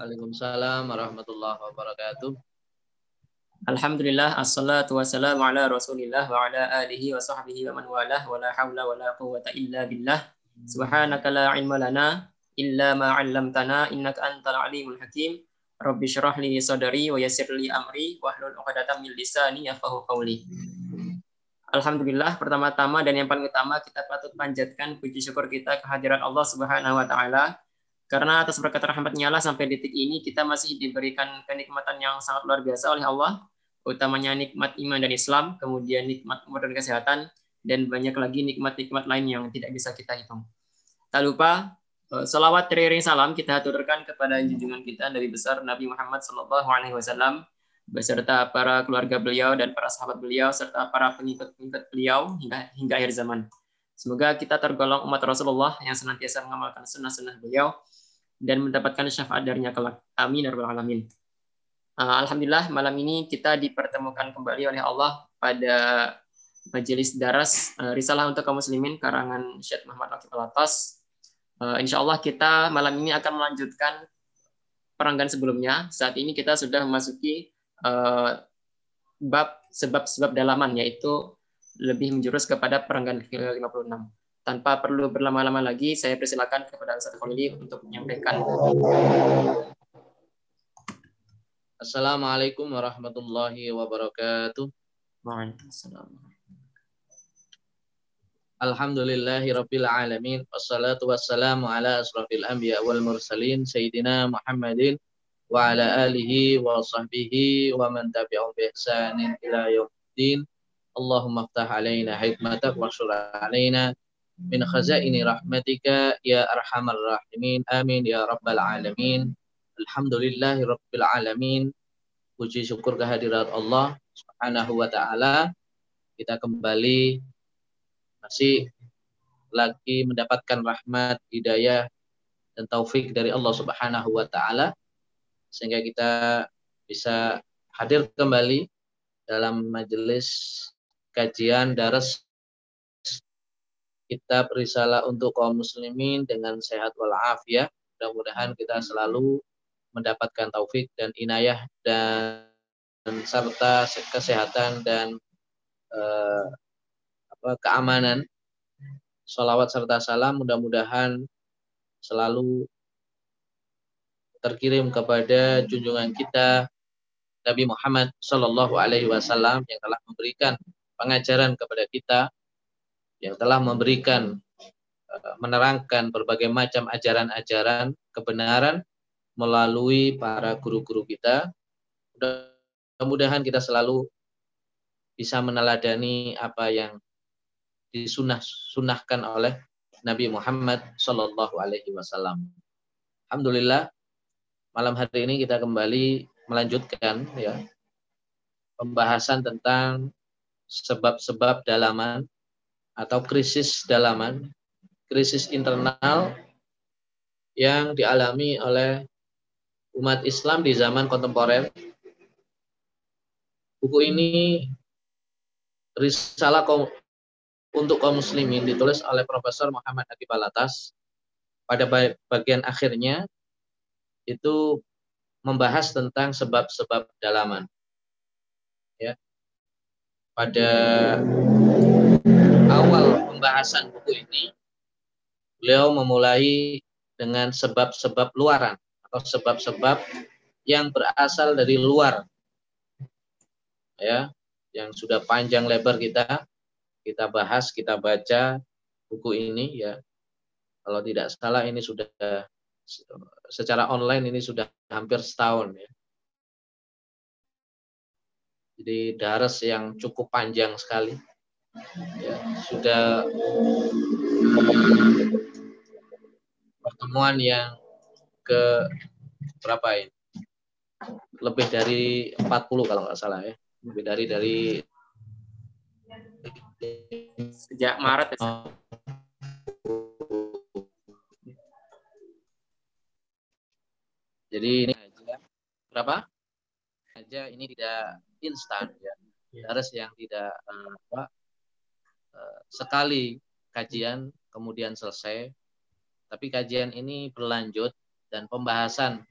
Waalaikumsalam warahmatullahi wabarakatuh. Alhamdulillah assalatu wassalamu ala Rasulillah wa ala alihi wa sahbihi wa man walah wa la haula wa la quwwata illa billah. Subhanaka la ilma lana illa ma 'allamtana innaka antal alimul hakim. Rabbi syrah li sadri wa yassir li amri wa hlul 'uqdatam min lisani yafqahu qawli. Alhamdulillah pertama-tama dan yang paling utama kita patut panjatkan puji syukur kita kehadiran Allah Subhanahu wa taala karena atas berkat rahmatnya Allah sampai detik ini kita masih diberikan kenikmatan yang sangat luar biasa oleh Allah, utamanya nikmat iman dan Islam, kemudian nikmat umur dan kesehatan, dan banyak lagi nikmat-nikmat lain yang tidak bisa kita hitung. Tak lupa, eh, salawat teriring salam kita aturkan kepada junjungan kita dari besar Nabi Muhammad Wasallam beserta para keluarga beliau dan para sahabat beliau serta para pengikut-pengikut beliau hingga hingga akhir zaman. Semoga kita tergolong umat Rasulullah yang senantiasa mengamalkan sunnah-sunnah beliau dan mendapatkan syafaat darinya kelak. Amin ya alamin. Uh, Alhamdulillah malam ini kita dipertemukan kembali oleh Allah pada majelis daras uh, risalah untuk kaum muslimin karangan Syekh Muhammad Rakib Alatas. Uh, insya Allah kita malam ini akan melanjutkan peranggan sebelumnya. Saat ini kita sudah memasuki uh, bab sebab-sebab dalaman yaitu lebih menjurus kepada peranggan ke-56 tanpa perlu berlama-lama lagi, saya persilakan kepada Ustaz Khalili untuk menyampaikan. Assalamualaikum warahmatullahi wabarakatuh. Waalaikumsalam. Alhamdulillahi rabbil alamin wassalatu wassalamu ala asrafil anbiya wal mursalin sayyidina Muhammadin wa ala alihi wa sahbihi wa man tabi'ahum bi ihsanin ila yaumiddin. Allahumma ftah alaina hikmatak wa alaina min khazaini rahmatika ya arhamar rahimin. Amin ya rabbal alamin. Alhamdulillahi rabbil alamin. Puji syukur kehadirat Allah subhanahu wa ta'ala. Kita kembali masih lagi mendapatkan rahmat hidayah dan taufik dari Allah subhanahu wa ta'ala. Sehingga kita bisa hadir kembali dalam majelis kajian daras kita berisalah untuk kaum muslimin dengan sehat walafiat. Mudah-mudahan kita selalu mendapatkan taufik dan inayah dan, serta kesehatan dan eh, apa, keamanan. Salawat serta salam mudah-mudahan selalu terkirim kepada junjungan kita Nabi Muhammad Shallallahu Alaihi Wasallam yang telah memberikan pengajaran kepada kita yang telah memberikan eh, menerangkan berbagai macam ajaran-ajaran kebenaran melalui para guru-guru kita. Mudah-mudahan kita selalu bisa meneladani apa yang disunah sunahkan oleh Nabi Muhammad Shallallahu Alaihi Wasallam. Alhamdulillah malam hari ini kita kembali melanjutkan ya pembahasan tentang sebab-sebab dalaman atau krisis dalaman, krisis internal yang dialami oleh umat Islam di zaman kontemporer. Buku ini risalah untuk kaum muslimin ditulis oleh Profesor Muhammad Aqib Alatas. Pada bagian akhirnya itu membahas tentang sebab-sebab dalaman. Ya. Pada awal pembahasan buku ini, beliau memulai dengan sebab-sebab luaran atau sebab-sebab yang berasal dari luar. Ya, yang sudah panjang lebar kita kita bahas, kita baca buku ini ya. Kalau tidak salah ini sudah secara online ini sudah hampir setahun ya. Jadi daras yang cukup panjang sekali ya, sudah pertemuan yang ke berapa ini? Lebih dari 40 kalau nggak salah ya. Lebih dari dari sejak Maret ya. Jadi ini aja berapa? Aja ini tidak instan ya. Harus yang tidak uh, apa Eh, sekali kajian kemudian selesai, tapi kajian ini berlanjut dan pembahasan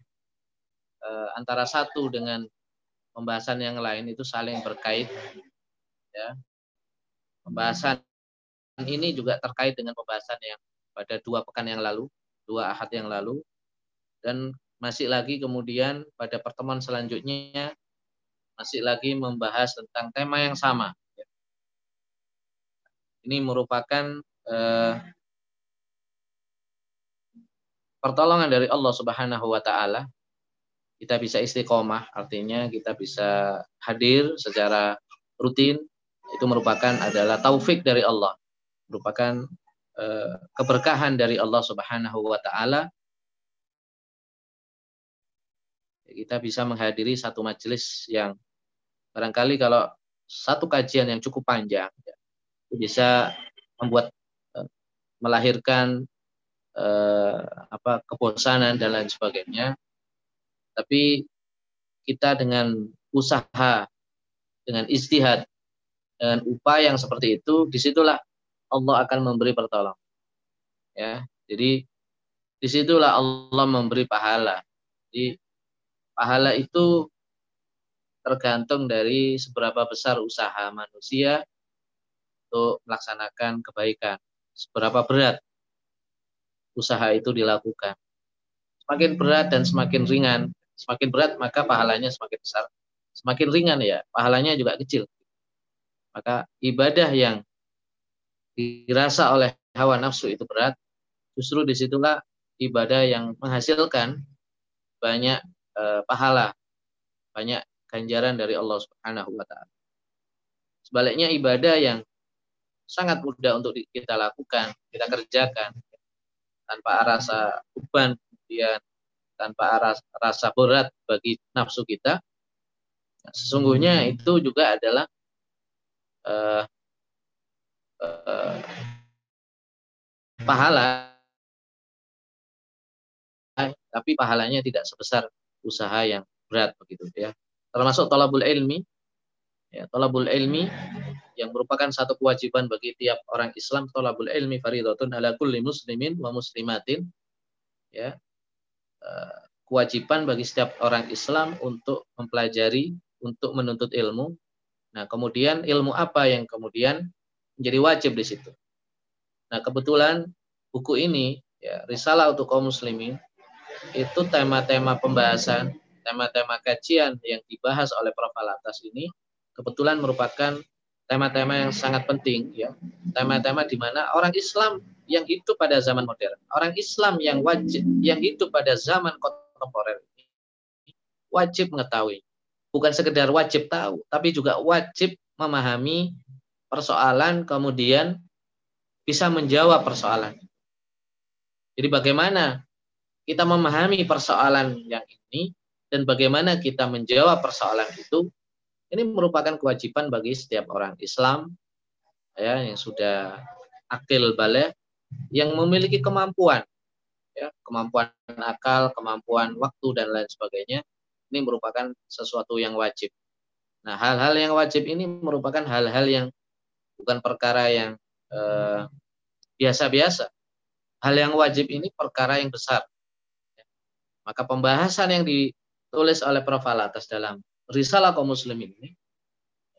eh, antara satu dengan pembahasan yang lain itu saling berkait ya. Pembahasan ini juga terkait dengan pembahasan yang pada dua pekan yang lalu dua ahad yang lalu. Dan masih lagi kemudian pada pertemuan selanjutnya masih lagi membahas tentang tema yang sama ini merupakan eh, pertolongan dari Allah Subhanahu wa taala. Kita bisa istiqomah, artinya kita bisa hadir secara rutin, itu merupakan adalah taufik dari Allah, merupakan uh, keberkahan dari Allah Subhanahu wa taala. Kita bisa menghadiri satu majelis yang barangkali kalau satu kajian yang cukup panjang ya, bisa membuat uh, melahirkan uh, apa kebosanan dan lain sebagainya tapi kita dengan usaha, dengan istihad, dengan upaya yang seperti itu, di situlah Allah akan memberi pertolongan. Ya, jadi di situlah Allah memberi pahala. Jadi pahala itu tergantung dari seberapa besar usaha manusia untuk melaksanakan kebaikan. Seberapa berat usaha itu dilakukan. Semakin berat dan semakin ringan Semakin berat maka pahalanya semakin besar. Semakin ringan ya, pahalanya juga kecil. Maka ibadah yang dirasa oleh hawa nafsu itu berat, justru di situlah ibadah yang menghasilkan banyak e, pahala, banyak ganjaran dari Allah Subhanahu wa taala. Sebaliknya ibadah yang sangat mudah untuk kita lakukan, kita kerjakan tanpa rasa beban, kemudian tanpa rasa berat bagi nafsu kita, sesungguhnya itu juga adalah uh, uh, pahala, tapi pahalanya tidak sebesar usaha yang berat begitu ya. Termasuk tolabul ilmi, ya, tolabul ilmi yang merupakan satu kewajiban bagi tiap orang Islam tolabul ilmi faridatun ala kulli muslimin wa muslimatin ya Eh, kewajiban bagi setiap orang Islam untuk mempelajari, untuk menuntut ilmu. Nah, kemudian ilmu apa yang kemudian menjadi wajib di situ. Nah, kebetulan buku ini, ya, Risalah untuk kaum muslimin, itu tema-tema pembahasan, tema-tema kajian yang dibahas oleh Prof. Alatas ini, kebetulan merupakan tema-tema yang sangat penting ya. Tema-tema di mana orang Islam yang hidup pada zaman modern orang Islam yang wajib yang hidup pada zaman kontemporer wajib mengetahui. Bukan sekedar wajib tahu tapi juga wajib memahami persoalan kemudian bisa menjawab persoalan. Jadi bagaimana kita memahami persoalan yang ini dan bagaimana kita menjawab persoalan itu ini merupakan kewajiban bagi setiap orang Islam ya yang sudah akil balik yang memiliki kemampuan ya, kemampuan akal, kemampuan waktu dan lain sebagainya. Ini merupakan sesuatu yang wajib. Nah, hal-hal yang wajib ini merupakan hal-hal yang bukan perkara yang eh, biasa-biasa. Eh, Hal yang wajib ini perkara yang besar. Maka pembahasan yang ditulis oleh Prof. Alatas dalam risalah kaum muslimin ini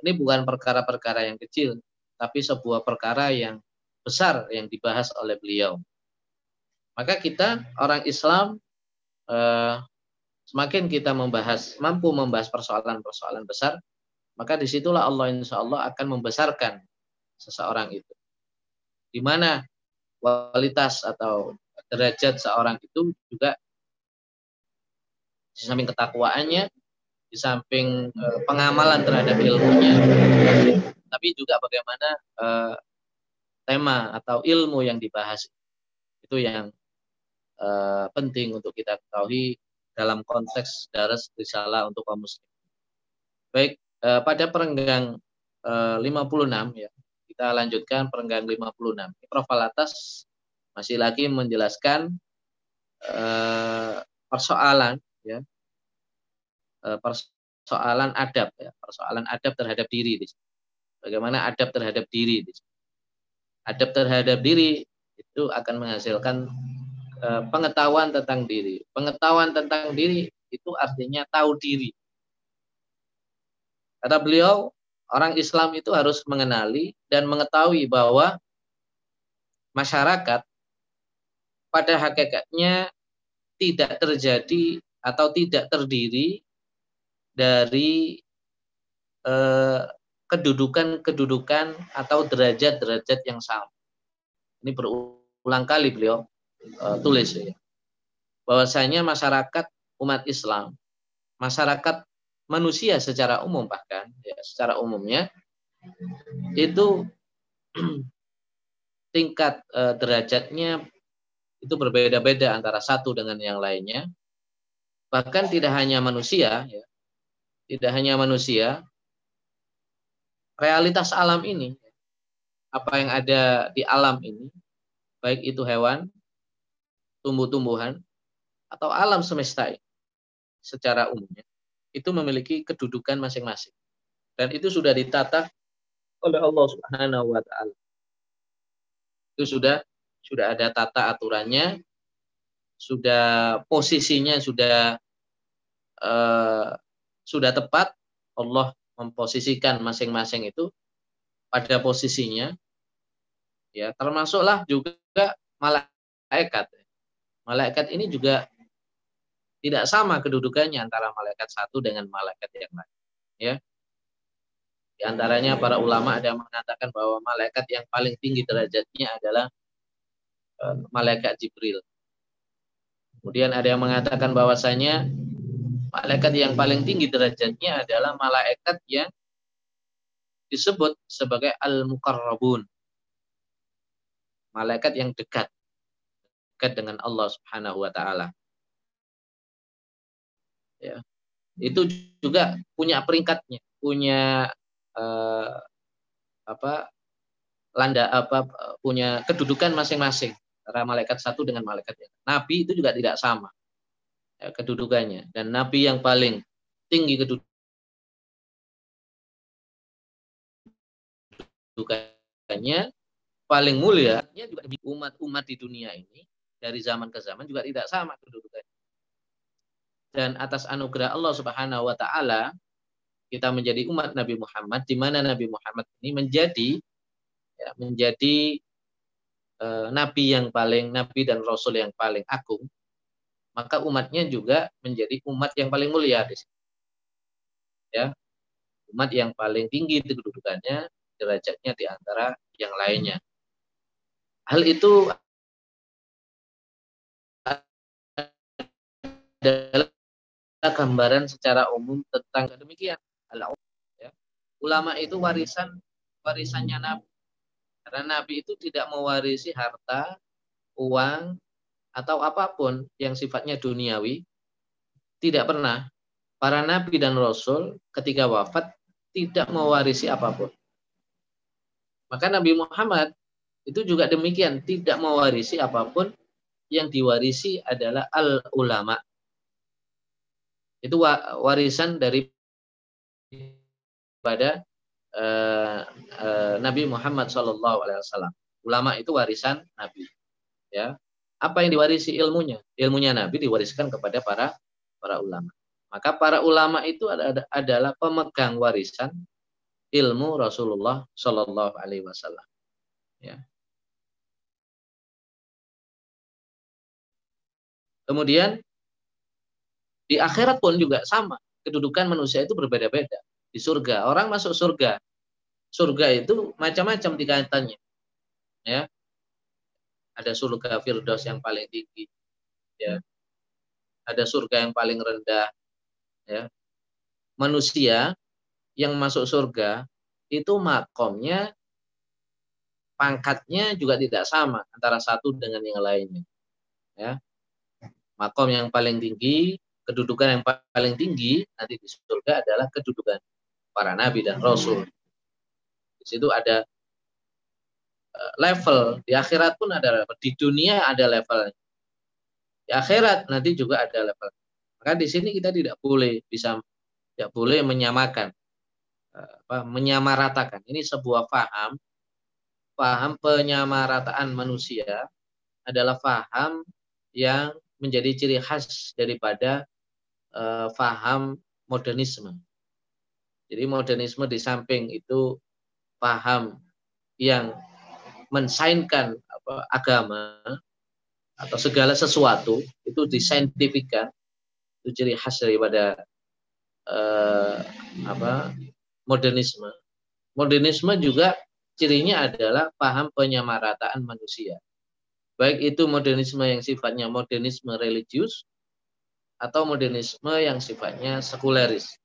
ini bukan perkara-perkara yang kecil, tapi sebuah perkara yang besar yang dibahas oleh beliau. Maka kita orang Islam eh, semakin kita membahas mampu membahas persoalan-persoalan besar, maka di situlah Allah Insya Allah akan membesarkan seseorang itu. Di mana kualitas atau derajat seorang itu juga di samping ketakwaannya di samping uh, pengamalan terhadap ilmunya, tapi juga bagaimana uh, tema atau ilmu yang dibahas itu yang uh, penting untuk kita ketahui dalam konteks daras risalah untuk kaum muslim. Baik, uh, pada perenggang uh, 56 ya, kita lanjutkan perenggang 56. Prof. Alatas masih lagi menjelaskan uh, persoalan ya persoalan adab ya, persoalan adab terhadap diri. Bagaimana adab terhadap diri? Adab terhadap diri itu akan menghasilkan eh, pengetahuan tentang diri. Pengetahuan tentang diri itu artinya tahu diri. Kata beliau, orang Islam itu harus mengenali dan mengetahui bahwa masyarakat pada hakikatnya tidak terjadi atau tidak terdiri dari eh, kedudukan-kedudukan atau derajat-derajat yang sama. Ini berulang kali beliau uh, tulis ya. Bahwasanya masyarakat umat Islam, masyarakat manusia secara umum bahkan ya, secara umumnya itu tingkat uh, derajatnya itu berbeda-beda antara satu dengan yang lainnya. Bahkan tidak hanya manusia, ya, tidak hanya manusia, realitas alam ini, apa yang ada di alam ini, baik itu hewan, tumbuh-tumbuhan, atau alam semesta ini, secara umumnya, itu memiliki kedudukan masing-masing. Dan itu sudah ditata oleh Allah Subhanahu wa taala. Itu sudah sudah ada tata aturannya, sudah posisinya sudah uh, sudah tepat Allah memposisikan masing-masing itu pada posisinya. Ya termasuklah juga malaikat. Malaikat ini juga tidak sama kedudukannya antara malaikat satu dengan malaikat yang lain. Ya. Di antaranya para ulama ada yang mengatakan bahwa malaikat yang paling tinggi derajatnya adalah uh, malaikat Jibril. Kemudian ada yang mengatakan bahwasanya Malaikat yang paling tinggi derajatnya adalah malaikat yang disebut sebagai al-muqarrabun. Malaikat yang dekat dekat dengan Allah Subhanahu wa taala. Ya. Itu juga punya peringkatnya, punya uh, apa landa apa punya kedudukan masing-masing antara malaikat satu dengan malaikat yang Nabi itu juga tidak sama ya, kedudukannya. Dan nabi yang paling tinggi kedudukannya paling mulia juga umat-umat di dunia ini dari zaman ke zaman juga tidak sama kedudukannya. Dan atas anugerah Allah Subhanahu wa taala kita menjadi umat Nabi Muhammad di mana Nabi Muhammad ini menjadi ya, menjadi uh, nabi yang paling nabi dan rasul yang paling agung maka umatnya juga menjadi umat yang paling mulia di sini. Ya. Umat yang paling tinggi itu kedudukannya, derajatnya di antara yang lainnya. Hal itu adalah gambaran secara umum tentang demikian. Ya. Ulama itu warisan warisannya Nabi. Karena Nabi itu tidak mewarisi harta, uang, atau apa pun yang sifatnya duniawi tidak pernah para nabi dan rasul ketika wafat tidak mewarisi apa pun. Maka Nabi Muhammad itu juga demikian, tidak mewarisi apa pun yang diwarisi adalah al ulama. Itu warisan dari pada uh, uh, Nabi Muhammad SAW. Ulama itu warisan Nabi. Ya, apa yang diwarisi ilmunya? Ilmunya Nabi diwariskan kepada para para ulama. Maka para ulama itu adalah pemegang warisan ilmu Rasulullah Shallallahu Alaihi Wasallam. Ya. Kemudian di akhirat pun juga sama. Kedudukan manusia itu berbeda-beda. Di surga, orang masuk surga. Surga itu macam-macam tingkatannya. Ya, ada surga firdaus yang paling tinggi ya. Ada surga yang paling rendah ya. Manusia yang masuk surga itu makomnya pangkatnya juga tidak sama antara satu dengan yang lainnya ya. Makom yang paling tinggi kedudukan yang paling tinggi nanti di surga adalah kedudukan para nabi dan rasul. Di situ ada level. Di akhirat pun ada level. Di dunia ada level di akhirat nanti juga ada level. Maka di sini kita tidak boleh bisa tidak boleh menyamakan eh, apa menyamaratakan. Ini sebuah paham paham penyamarataan manusia adalah paham yang menjadi ciri khas daripada eh, faham modernisme. Jadi modernisme di samping itu paham yang mensainkan apa, agama atau segala sesuatu itu disaintifikan itu ciri khas daripada eh, apa modernisme. Modernisme juga cirinya adalah paham penyamarataan manusia. Baik itu modernisme yang sifatnya modernisme religius atau modernisme yang sifatnya sekuleris.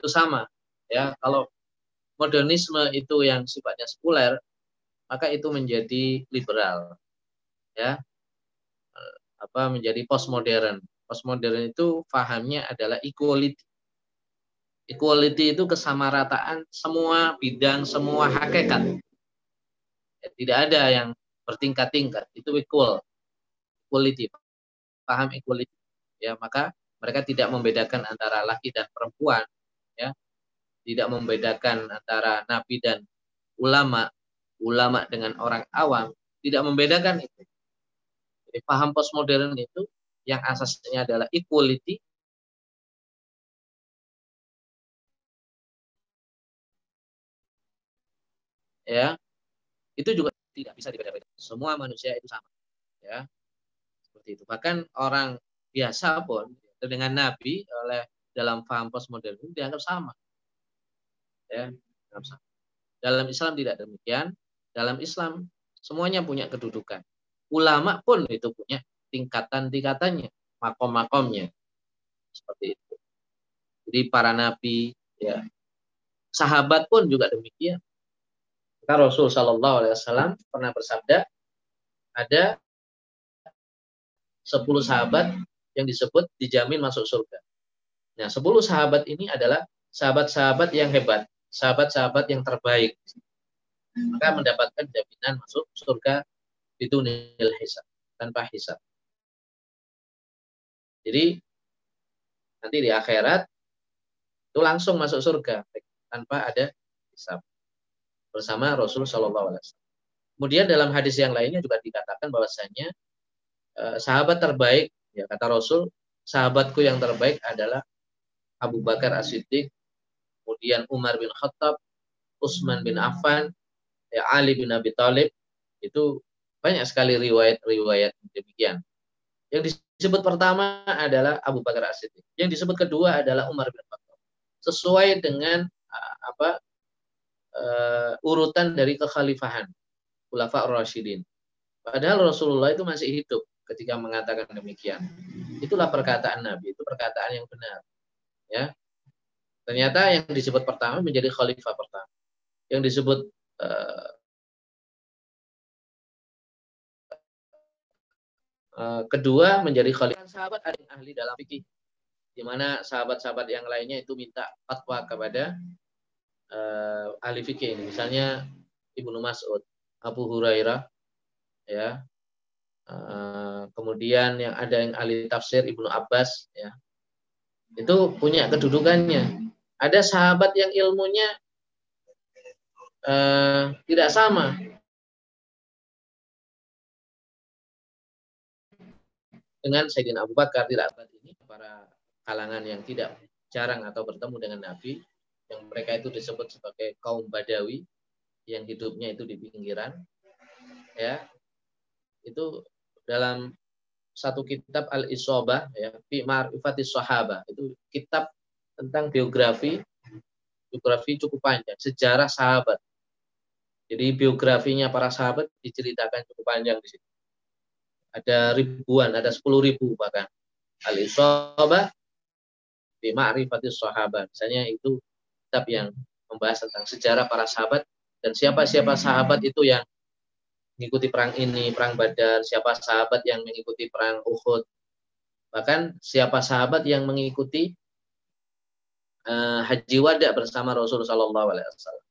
Itu sama ya. Kalau modernisme itu yang sifatnya sekuler, maka itu menjadi liberal. Ya. Apa menjadi postmodern. Postmodern itu fahamnya adalah equality. Equality itu kesamarataan semua bidang, semua hakikat. Ya, tidak ada yang bertingkat-tingkat. Itu equal. Equality. Paham equality. Ya, maka mereka tidak membedakan antara laki dan perempuan, ya. Tidak membedakan antara nabi dan ulama, ulama dengan orang awam, tidak membedakan itu. Jadi paham postmodern itu yang asasnya adalah equality ya itu juga tidak bisa dibeda-beda. Semua manusia itu sama ya seperti itu. Bahkan orang biasa pun dengan nabi oleh dalam paham postmodern itu dianggap sama ya dianggap sama. Dalam Islam tidak demikian dalam Islam semuanya punya kedudukan ulama pun itu punya tingkatan-tingkatannya, makom-makomnya. Seperti itu. Jadi para nabi, ya, sahabat pun juga demikian. Maka Rasul Shallallahu Alaihi Wasallam pernah bersabda, ada sepuluh sahabat yang disebut dijamin masuk surga. Nah, sepuluh sahabat ini adalah sahabat-sahabat yang hebat, sahabat-sahabat yang terbaik. Maka mendapatkan jaminan masuk surga itu nil hisab, tanpa hisab. Jadi nanti di akhirat itu langsung masuk surga tanpa ada hisab bersama Rasul Shallallahu Alaihi Wasallam. Kemudian dalam hadis yang lainnya juga dikatakan bahwasanya eh, sahabat terbaik ya kata Rasul sahabatku yang terbaik adalah Abu Bakar As-Siddiq, kemudian Umar bin Khattab, Utsman bin Affan, ya Ali bin Abi Thalib itu banyak sekali riwayat-riwayat demikian. Yang disebut pertama adalah Abu Bakar As-Siddiq. Yang disebut kedua adalah Umar bin Khattab. Sesuai dengan uh, apa uh, urutan dari kekhalifahan Khulafa Rasyidin. Padahal Rasulullah itu masih hidup ketika mengatakan demikian. Itulah perkataan Nabi, itu perkataan yang benar. Ya. Ternyata yang disebut pertama menjadi khalifah pertama. Yang disebut uh, kedua menjadi khalifah sahabat ada ahli dalam fikih di mana sahabat-sahabat yang lainnya itu minta fatwa kepada uh, ahli fikih ini misalnya Ibnu Mas'ud, Abu Hurairah ya. Uh, kemudian yang ada yang ahli tafsir Ibnu Abbas ya. Itu punya kedudukannya. Ada sahabat yang ilmunya uh, tidak sama. Dengan Sayyidina Abu Bakar tidak abad ini para kalangan yang tidak jarang atau bertemu dengan Nabi yang mereka itu disebut sebagai kaum Badawi yang hidupnya itu di pinggiran ya. Itu dalam satu kitab Al Isobah ya fi Ma'rifatis Sahabah. Itu kitab tentang biografi biografi cukup panjang sejarah sahabat jadi biografinya para sahabat diceritakan cukup panjang di situ ada ribuan, ada sepuluh ribu bahkan. Al-Isobah di Ma'rifatis Sahabat. Misalnya itu kitab yang membahas tentang sejarah para sahabat dan siapa-siapa sahabat itu yang mengikuti perang ini, perang Badar, siapa sahabat yang mengikuti perang Uhud. Bahkan siapa sahabat yang mengikuti uh, haji wada bersama Rasulullah Wasallam.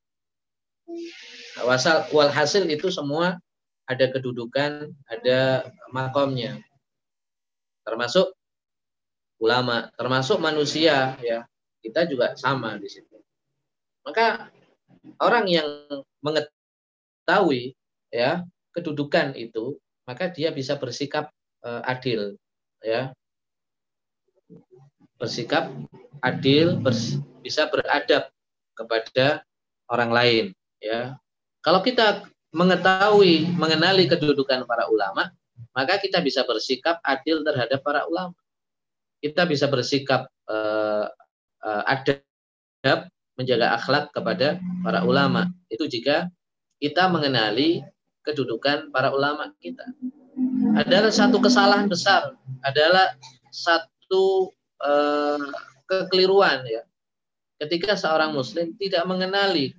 Wasal walhasil itu semua ada kedudukan, ada makomnya. Termasuk ulama, termasuk manusia ya. Kita juga sama di situ. Maka orang yang mengetahui ya kedudukan itu, maka dia bisa bersikap uh, adil ya. bersikap adil, bers, bisa beradab kepada orang lain. Ya, kalau kita mengetahui, mengenali kedudukan para ulama, maka kita bisa bersikap adil terhadap para ulama. Kita bisa bersikap uh, uh, adab, menjaga akhlak kepada para ulama. Itu jika kita mengenali kedudukan para ulama kita. Adalah satu kesalahan besar, adalah satu uh, kekeliruan ya. Ketika seorang muslim tidak mengenali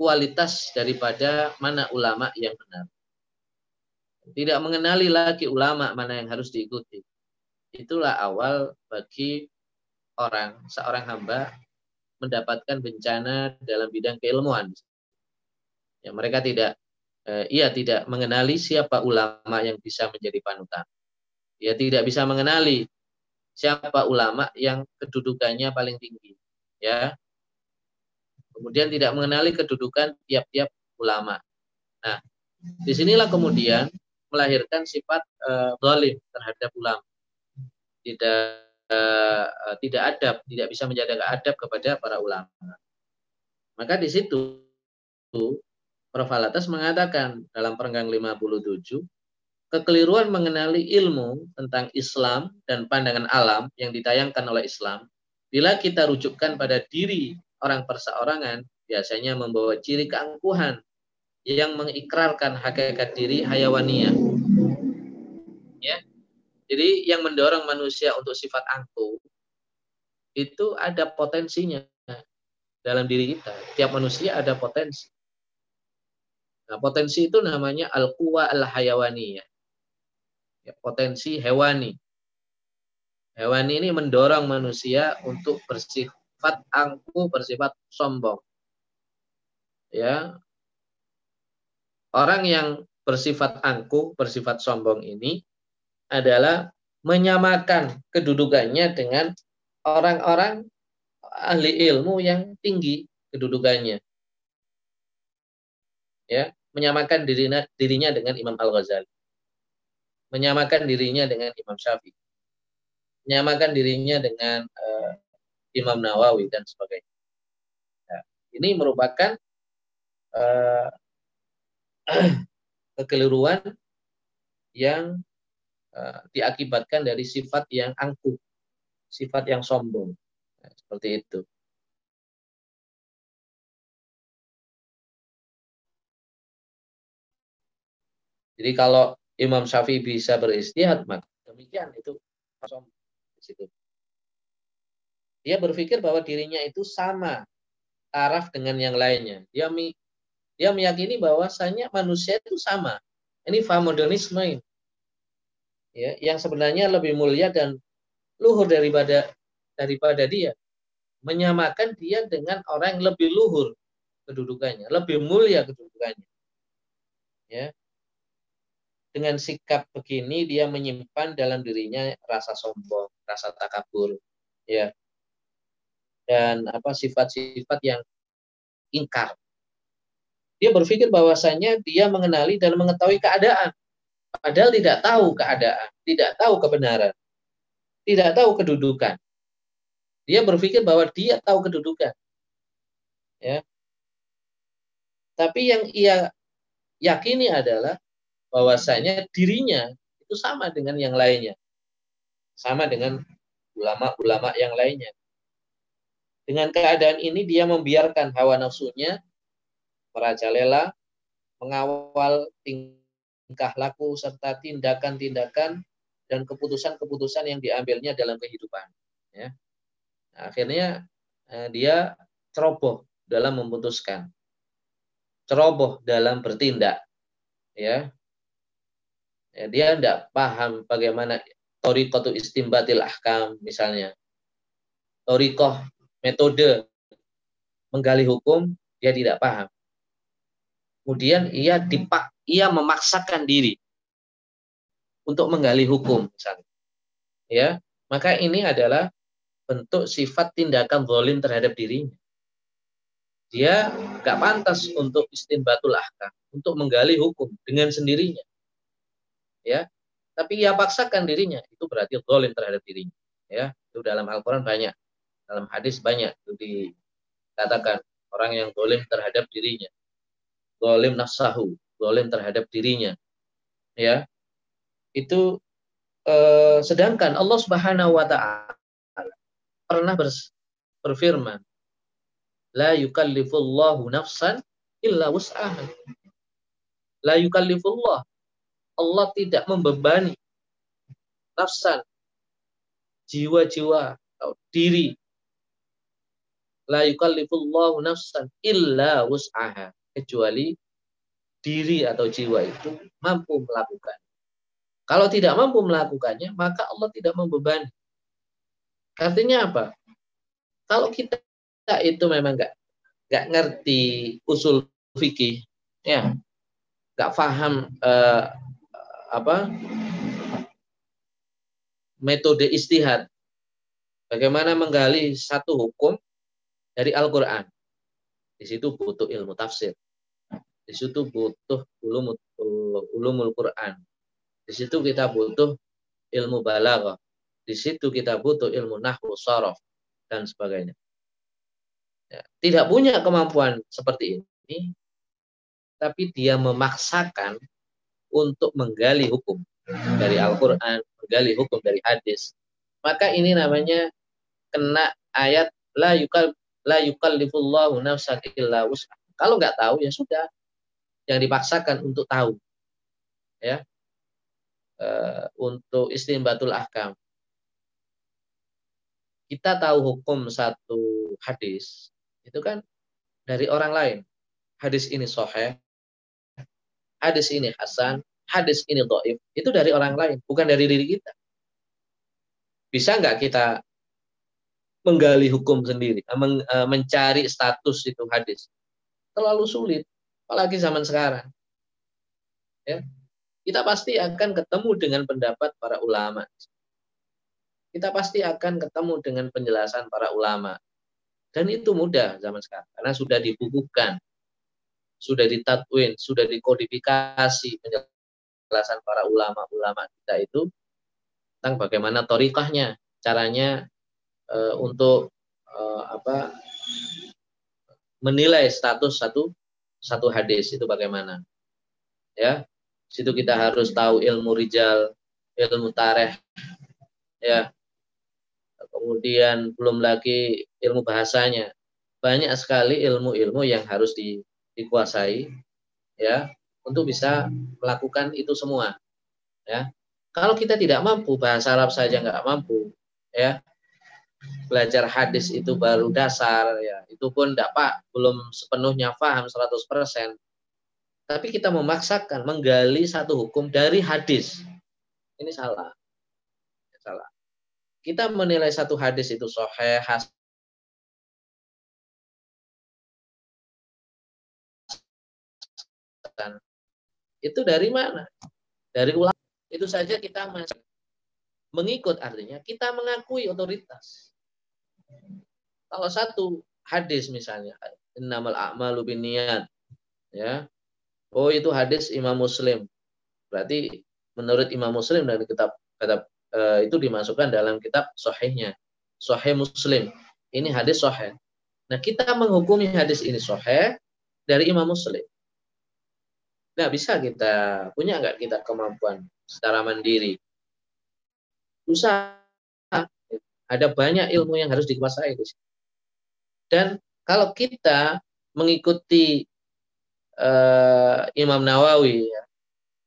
kualitas daripada mana ulama yang benar. Tidak mengenali lagi ulama mana yang harus diikuti. Itulah awal bagi orang, seorang hamba mendapatkan bencana dalam bidang keilmuan. Ya, mereka tidak eh, ia tidak mengenali siapa ulama yang bisa menjadi panutan. Ia tidak bisa mengenali siapa ulama yang kedudukannya paling tinggi. Ya, Kemudian tidak mengenali kedudukan tiap-tiap ulama. Nah, di sinilah kemudian melahirkan sifat uh, terhadap ulama. Tidak uh, tidak adab, tidak bisa menjaga adab kepada para ulama. Maka di situ Prof. Alatas mengatakan dalam perenggang 57 kekeliruan mengenali ilmu tentang Islam dan pandangan alam yang ditayangkan oleh Islam bila kita rujukkan pada diri orang perseorangan biasanya membawa ciri keangkuhan yang mengikrarkan hakikat diri hayawania. Ya. Jadi yang mendorong manusia untuk sifat angkuh itu ada potensinya dalam diri kita. Tiap manusia ada potensi. Nah, potensi itu namanya al-quwa al-hayawaniyah. Ya, potensi hewani. Hewani ini mendorong manusia untuk bersih, bersifat angkuh, bersifat sombong. Ya. Orang yang bersifat angkuh, bersifat sombong ini adalah menyamakan kedudukannya dengan orang-orang ahli ilmu yang tinggi kedudukannya. Ya, menyamakan dirinya, dirinya dengan Imam Al-Ghazali. Menyamakan dirinya dengan Imam Syafi'i. Menyamakan dirinya dengan uh, Imam Nawawi dan sebagainya. Nah, ini merupakan uh, kekeliruan yang uh, diakibatkan dari sifat yang angkuh, sifat yang sombong. Nah, seperti itu. Jadi kalau Imam Syafi'i bisa beristihad, maka demikian itu sombong di situ. Dia berpikir bahwa dirinya itu sama taraf dengan yang lainnya. Dia dia meyakini bahwasanya manusia itu sama. Ini famodernisme ini. Ya, yang sebenarnya lebih mulia dan luhur daripada daripada dia. Menyamakan dia dengan orang yang lebih luhur kedudukannya, lebih mulia kedudukannya. Ya. Dengan sikap begini dia menyimpan dalam dirinya rasa sombong, rasa takabur, ya dan apa sifat-sifat yang ingkar. Dia berpikir bahwasanya dia mengenali dan mengetahui keadaan, padahal tidak tahu keadaan, tidak tahu kebenaran, tidak tahu kedudukan. Dia berpikir bahwa dia tahu kedudukan. Ya. Tapi yang ia yakini adalah bahwasanya dirinya itu sama dengan yang lainnya. Sama dengan ulama-ulama yang lainnya. Dengan keadaan ini dia membiarkan hawa nafsunya merajalela, mengawal tingkah laku serta tindakan-tindakan dan keputusan-keputusan yang diambilnya dalam kehidupan. Ya. Nah, akhirnya eh, dia ceroboh dalam memutuskan, ceroboh dalam bertindak. Ya, ya dia tidak paham bagaimana torikotu istimbatil ahkam misalnya. Torikoh metode menggali hukum dia tidak paham. Kemudian ia dipak, ia memaksakan diri untuk menggali hukum misalnya. Ya, maka ini adalah bentuk sifat tindakan zalim terhadap dirinya. Dia gak pantas untuk istinbatul ahkam, untuk menggali hukum dengan sendirinya. Ya. tapi ia paksakan dirinya, itu berarti zalim terhadap dirinya. Ya, itu dalam Al-Qur'an banyak. Dalam hadis banyak itu dikatakan orang yang zalim terhadap dirinya. Zalim nafsahu, zalim terhadap dirinya. Ya. Itu eh, sedangkan Allah Subhanahu wa taala pernah berfirman, la yukallifullahu nafsan illa wus'aha. La yukallifullah. Allah tidak membebani nafsan, jiwa-jiwa atau diri. La yukallifullahu nafsan illa wus'aha. Kecuali diri atau jiwa itu mampu melakukan. Kalau tidak mampu melakukannya, maka Allah tidak membebani. Artinya apa? Kalau kita itu memang nggak nggak ngerti usul fikih, ya, nggak paham eh, apa metode istihad, bagaimana menggali satu hukum dari Al-Quran. Di situ butuh ilmu tafsir. Di situ butuh ulumul, ulumul Quran. Di situ kita butuh ilmu balaghah. Di situ kita butuh ilmu nahwu saraf dan sebagainya ya, tidak punya kemampuan seperti ini, tapi dia memaksakan untuk menggali hukum dari Al-Quran, menggali hukum dari hadis, maka ini namanya kena ayat la yukal la yukallifullahu nafsan illa wus'ah. Kalau nggak tahu ya sudah, yang dipaksakan untuk tahu, ya, e, untuk istimbatul ahkam. Kita tahu hukum satu hadis, itu kan dari orang lain. Hadis ini soheh, hadis ini hasan, hadis ini doif. Itu dari orang lain, bukan dari diri kita. Bisa nggak kita menggali hukum sendiri, eh, eh, mencari status itu hadis? Terlalu sulit, apalagi zaman sekarang. Ya, kita pasti akan ketemu dengan pendapat para ulama. Kita pasti akan ketemu dengan penjelasan para ulama. Dan itu mudah zaman sekarang karena sudah dibukukan, sudah ditatwin, sudah dikodifikasi penjelasan para ulama-ulama kita itu tentang bagaimana torikahnya, caranya e, untuk e, apa menilai status satu satu hadis itu bagaimana. Ya, situ kita harus tahu ilmu rijal, ilmu tareh, ya, kemudian belum lagi ilmu bahasanya. Banyak sekali ilmu-ilmu yang harus di, dikuasai ya untuk bisa melakukan itu semua. Ya. Kalau kita tidak mampu bahasa Arab saja nggak mampu, ya belajar hadis itu baru dasar ya. Itu pun tidak pak. Belum sepenuhnya paham 100% tapi kita memaksakan menggali satu hukum dari hadis. Ini salah. Salah. Kita menilai satu hadis itu soheh, hasan, itu dari mana? Dari ulama. Itu saja kita mengikut artinya kita mengakui otoritas. Kalau satu hadis misalnya, innamal a'malu binniyat. Ya. Oh, itu hadis Imam Muslim. Berarti menurut Imam Muslim dan kitab kitab uh, itu dimasukkan dalam kitab sahihnya. Sahih Muslim. Ini hadis sahih. Nah, kita menghukumi hadis ini sahih dari Imam Muslim. Nah, bisa kita punya nggak kita kemampuan secara mandiri? Susah. Ada banyak ilmu yang harus dikuasai Dan kalau kita mengikuti uh, Imam Nawawi ya,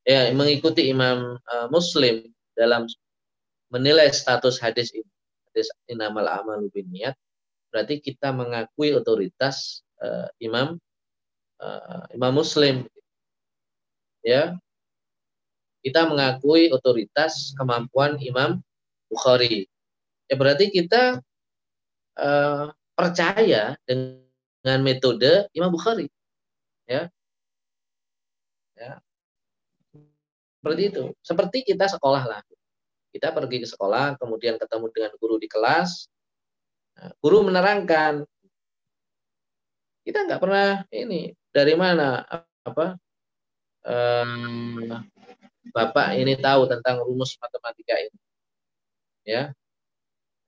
ya mengikuti Imam uh, Muslim dalam menilai status hadis ini, hadis inamal amalu niat, berarti kita mengakui otoritas uh, imam uh, imam muslim. Ya. Kita mengakui otoritas kemampuan imam bukhari ya berarti kita uh, percaya dengan metode imam bukhari ya ya seperti itu seperti kita sekolah lah kita pergi ke sekolah, kemudian ketemu dengan guru di kelas. Nah, guru menerangkan. Kita nggak pernah ini dari mana apa um, Bapak ini tahu tentang rumus matematika ini. Ya.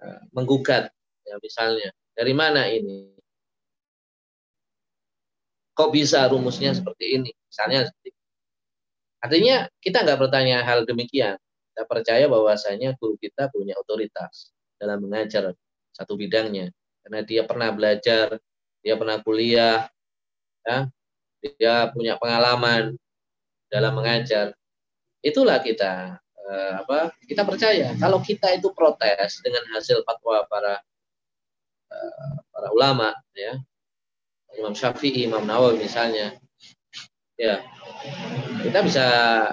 Eh, menggugat ya misalnya. Dari mana ini? Kok bisa rumusnya seperti ini? Misalnya Artinya kita nggak bertanya hal demikian. Kita percaya bahwasanya guru kita punya otoritas dalam mengajar satu bidangnya. Karena dia pernah belajar, dia pernah kuliah, ya, dia punya pengalaman dalam mengajar. Itulah kita eh, apa? Kita percaya. Kalau kita itu protes dengan hasil fatwa para eh, para ulama, ya, Imam Syafi'i, Imam Nawawi misalnya, ya. Kita bisa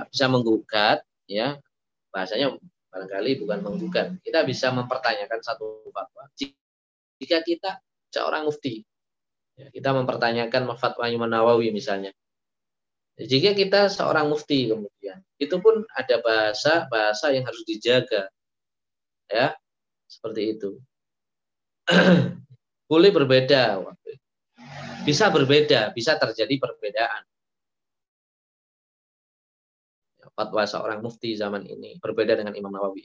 bisa menggugat ya. Bahasanya barangkali bukan menggugat. Kita bisa mempertanyakan satu fatwa. Jika kita seorang mufti ya, kita mempertanyakan fatwa Imam Nawawi misalnya jika kita seorang mufti kemudian itu pun ada bahasa bahasa yang harus dijaga ya seperti itu boleh berbeda bisa berbeda bisa terjadi perbedaan fatwa seorang mufti zaman ini berbeda dengan Imam Nawawi.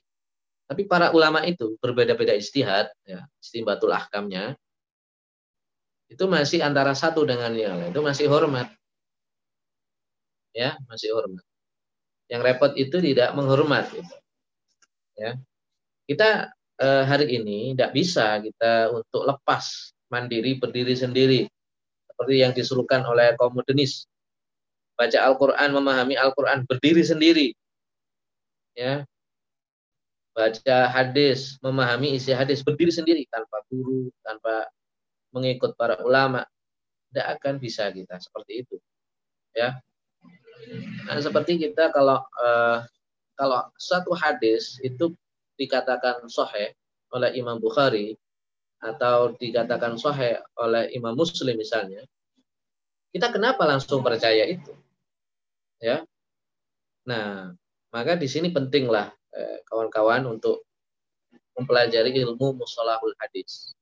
Tapi para ulama itu berbeda-beda istihad, ya, istimbatul ahkamnya, itu masih antara satu dengan yang lain. Itu masih hormat. Ya, masih hormat. Yang repot itu tidak menghormat. Gitu. Ya, kita eh, hari ini tidak bisa kita untuk lepas mandiri berdiri sendiri seperti yang disuruhkan oleh kaum modernis baca Al-Quran, memahami Al-Quran, berdiri sendiri. Ya, baca hadis, memahami isi hadis, berdiri sendiri tanpa guru, tanpa mengikut para ulama, tidak akan bisa kita seperti itu. Ya, nah, seperti kita kalau uh, kalau satu hadis itu dikatakan sohe oleh Imam Bukhari atau dikatakan sohe oleh Imam Muslim misalnya, kita kenapa langsung percaya itu? ya. Nah, maka di sini pentinglah eh, kawan-kawan untuk mempelajari ilmu musolahul hadis.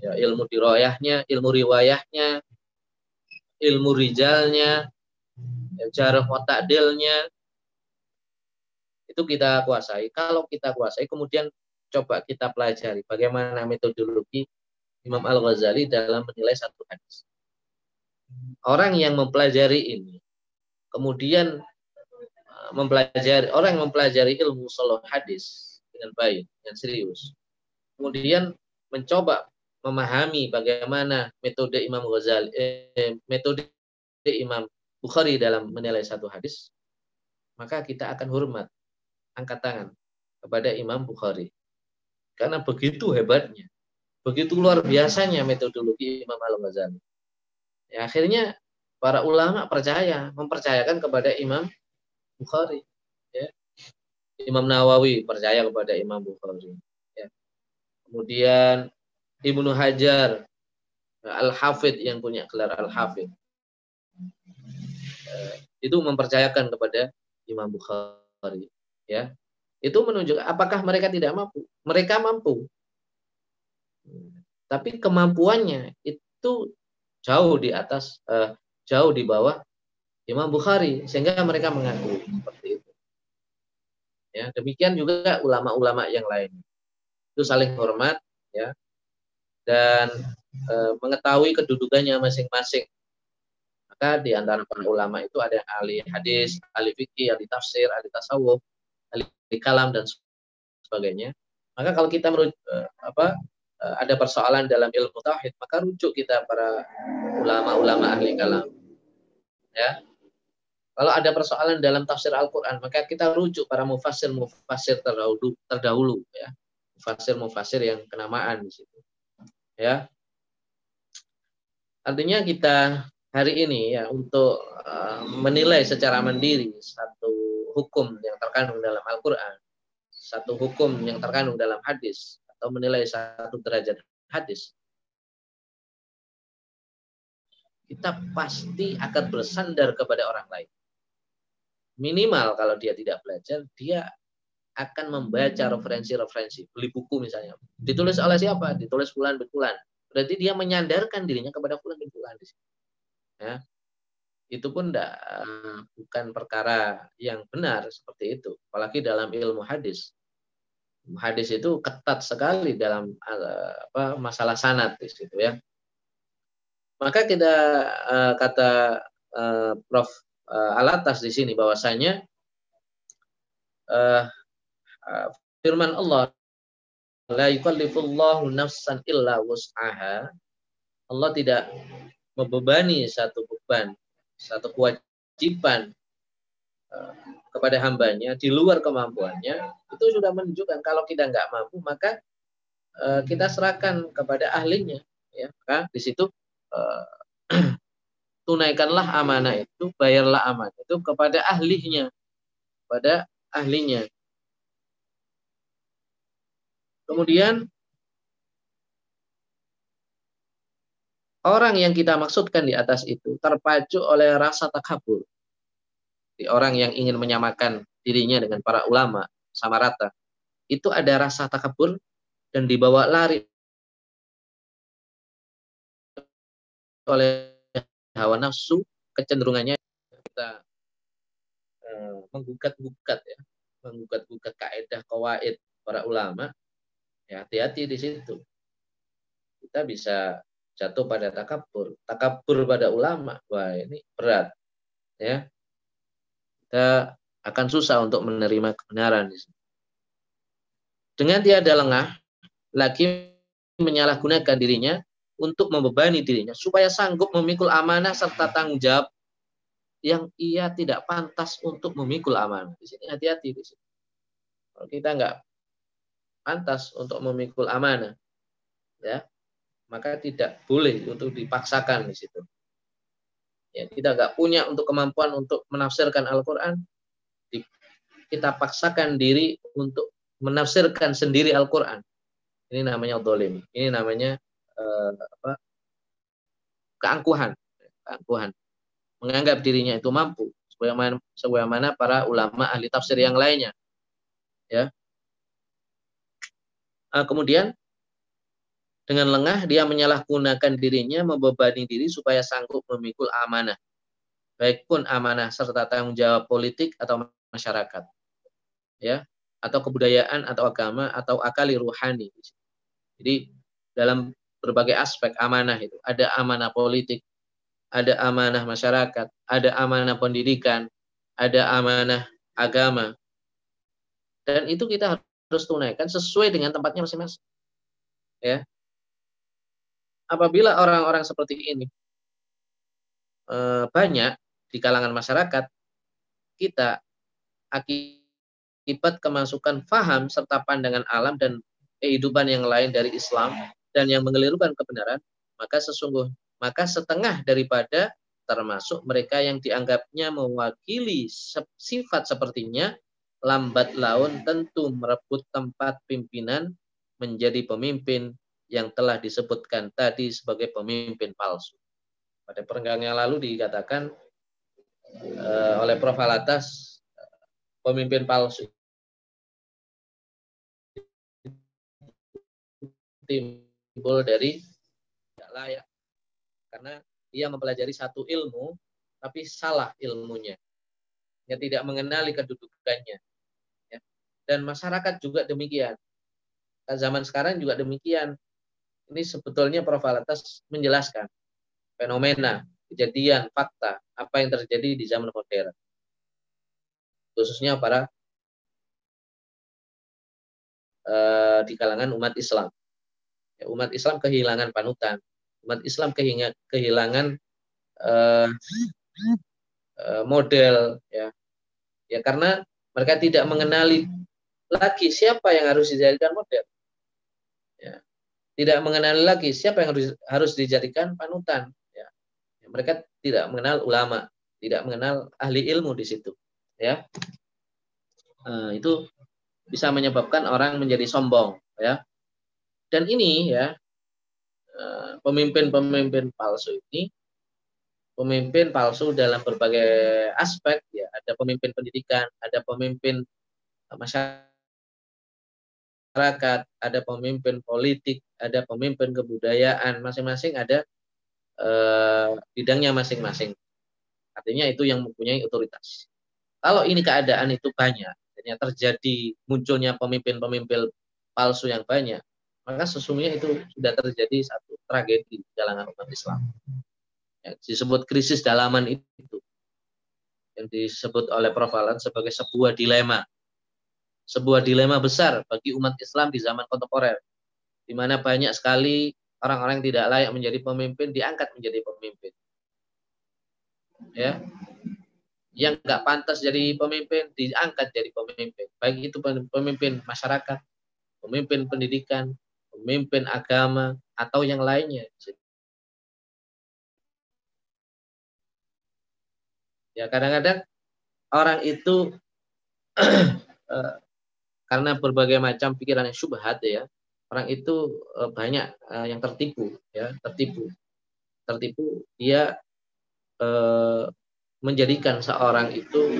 Ya, ilmu diroyahnya, ilmu riwayahnya, ilmu rijalnya, ya, jarah watakdilnya, itu kita kuasai. Kalau kita kuasai, kemudian coba kita pelajari bagaimana metodologi Imam Al-Ghazali dalam menilai satu hadis. Orang yang mempelajari ini, kemudian uh, mempelajari orang yang mempelajari ilmu solo hadis dengan baik, dengan serius. Kemudian mencoba memahami bagaimana metode Imam Ghazali, eh, metode Imam Bukhari dalam menilai satu hadis, maka kita akan hormat, angkat tangan kepada Imam Bukhari. Karena begitu hebatnya, begitu luar biasanya metodologi Imam Al-Ghazali. Ya, akhirnya para ulama percaya, mempercayakan kepada Imam Bukhari. Ya. Imam Nawawi percaya kepada Imam Bukhari. Ya. Kemudian Ibnu Hajar, Al-Hafid yang punya gelar Al-Hafid. Eh, itu mempercayakan kepada Imam Bukhari. Ya. Itu menunjukkan apakah mereka tidak mampu? Mereka mampu. Tapi kemampuannya itu jauh di atas uh, jauh di bawah Imam Bukhari sehingga mereka mengaku seperti itu. Ya, demikian juga ulama-ulama yang lain. Itu saling hormat ya dan e, mengetahui kedudukannya masing-masing. Maka di antara para ulama itu ada yang ahli hadis, ahli fikih, ahli tafsir, ahli tasawuf, ahli kalam dan sebagainya. Maka kalau kita menurut e, apa e, ada persoalan dalam ilmu tauhid, maka rujuk kita para ulama-ulama ahli kalam. Ya. Kalau ada persoalan dalam tafsir Al-Quran maka kita rujuk para mufasir terdahulu terdahulu ya. Mufasir yang kenamaan di situ. Ya. Artinya kita hari ini ya untuk uh, menilai secara mandiri satu hukum yang terkandung dalam Al-Quran satu hukum yang terkandung dalam hadis atau menilai satu derajat hadis kita pasti akan bersandar kepada orang lain. Minimal kalau dia tidak belajar, dia akan membaca referensi-referensi, beli buku misalnya. Ditulis oleh siapa? Ditulis bulan bin Berarti dia menyandarkan dirinya kepada bulan bin Ya. itu pun tidak bukan perkara yang benar seperti itu. Apalagi dalam ilmu hadis. Hadis itu ketat sekali dalam apa masalah sanat di ya. Maka kita uh, kata Prof Alatas di sini bahwasanya firman Allah la yukallifullahu nafsan illa wus'aha. Allah tidak membebani satu beban satu kewajiban uh, kepada hambanya di luar kemampuannya itu sudah menunjukkan kalau kita nggak mampu maka uh, kita serahkan kepada ahlinya ya maka di situ Eh, tunaikanlah amanah itu, bayarlah amanah itu kepada ahlinya, pada ahlinya. Kemudian orang yang kita maksudkan di atas itu terpacu oleh rasa takabur. Di orang yang ingin menyamakan dirinya dengan para ulama sama rata. Itu ada rasa takabur dan dibawa lari oleh hawa nafsu kecenderungannya kita uh, menggugat-gugat ya menggugat-gugat kaidah kawaid para ulama ya hati-hati di situ kita bisa jatuh pada takabur takabur pada ulama wah ini berat ya kita akan susah untuk menerima kebenaran dengan tiada lengah lagi menyalahgunakan dirinya untuk membebani dirinya supaya sanggup memikul amanah serta tanggung jawab yang ia tidak pantas untuk memikul amanah. Di sini hati-hati di sini. Kalau kita nggak pantas untuk memikul amanah, ya, maka tidak boleh untuk dipaksakan di situ. Ya, kita nggak punya untuk kemampuan untuk menafsirkan Al-Quran, kita paksakan diri untuk menafsirkan sendiri Al-Quran. Ini namanya dolim. Ini namanya eh, apa, keangkuhan, keangkuhan, menganggap dirinya itu mampu, sebagaimana, sebagaimana para ulama ahli tafsir yang lainnya. Ya. Eh, kemudian dengan lengah dia menyalahgunakan dirinya, membebani diri supaya sanggup memikul amanah. Baik pun amanah serta tanggung jawab politik atau masyarakat. Ya, atau kebudayaan atau agama atau akali ruhani. Jadi dalam berbagai aspek amanah itu. Ada amanah politik, ada amanah masyarakat, ada amanah pendidikan, ada amanah agama. Dan itu kita harus tunaikan sesuai dengan tempatnya masing-masing. Ya. Apabila orang-orang seperti ini eh, banyak di kalangan masyarakat, kita akibat kemasukan faham serta pandangan alam dan kehidupan yang lain dari Islam dan yang mengelirukan kebenaran, maka sesungguh maka setengah daripada termasuk mereka yang dianggapnya mewakili sifat sepertinya lambat laun tentu merebut tempat pimpinan menjadi pemimpin yang telah disebutkan tadi sebagai pemimpin palsu. Pada perenggang yang lalu dikatakan uh, oleh Prof. Alatas pemimpin palsu tim timbul dari tidak layak. Karena dia mempelajari satu ilmu, tapi salah ilmunya. Dia tidak mengenali kedudukannya. Ya. Dan masyarakat juga demikian. Zaman sekarang juga demikian. Ini sebetulnya Prof. Alatas menjelaskan fenomena, kejadian, fakta, apa yang terjadi di zaman modern. Khususnya para uh, di kalangan umat Islam. Ya, umat Islam kehilangan panutan, umat Islam kehilangan uh, uh, model, ya, ya karena mereka tidak mengenali lagi siapa yang harus dijadikan model. Tidak mengenali lagi siapa yang harus dijadikan panutan, ya. mereka tidak mengenal ulama, tidak mengenal ahli ilmu di situ, ya. Uh, itu bisa menyebabkan orang menjadi sombong, ya dan ini ya eh, pemimpin-pemimpin palsu ini pemimpin palsu dalam berbagai aspek ya ada pemimpin pendidikan, ada pemimpin masyarakat, ada pemimpin politik, ada pemimpin kebudayaan, masing-masing ada eh, bidangnya masing-masing. Artinya itu yang mempunyai otoritas. Kalau ini keadaan itu banyak, artinya terjadi munculnya pemimpin-pemimpin palsu yang banyak, maka sesungguhnya itu sudah terjadi satu tragedi di kalangan umat Islam. Ya, disebut krisis dalaman itu yang disebut oleh Prof. Alan sebagai sebuah dilema. Sebuah dilema besar bagi umat Islam di zaman kontemporer, di mana banyak sekali orang-orang yang tidak layak menjadi pemimpin diangkat menjadi pemimpin. Ya, yang nggak pantas jadi pemimpin diangkat jadi pemimpin, baik itu pemimpin masyarakat, pemimpin pendidikan, pemimpin agama atau yang lainnya. Ya kadang-kadang orang itu eh, karena berbagai macam pikiran yang syubhat ya, orang itu eh, banyak eh, yang tertipu ya, tertipu. Tertipu dia menjadikan seorang itu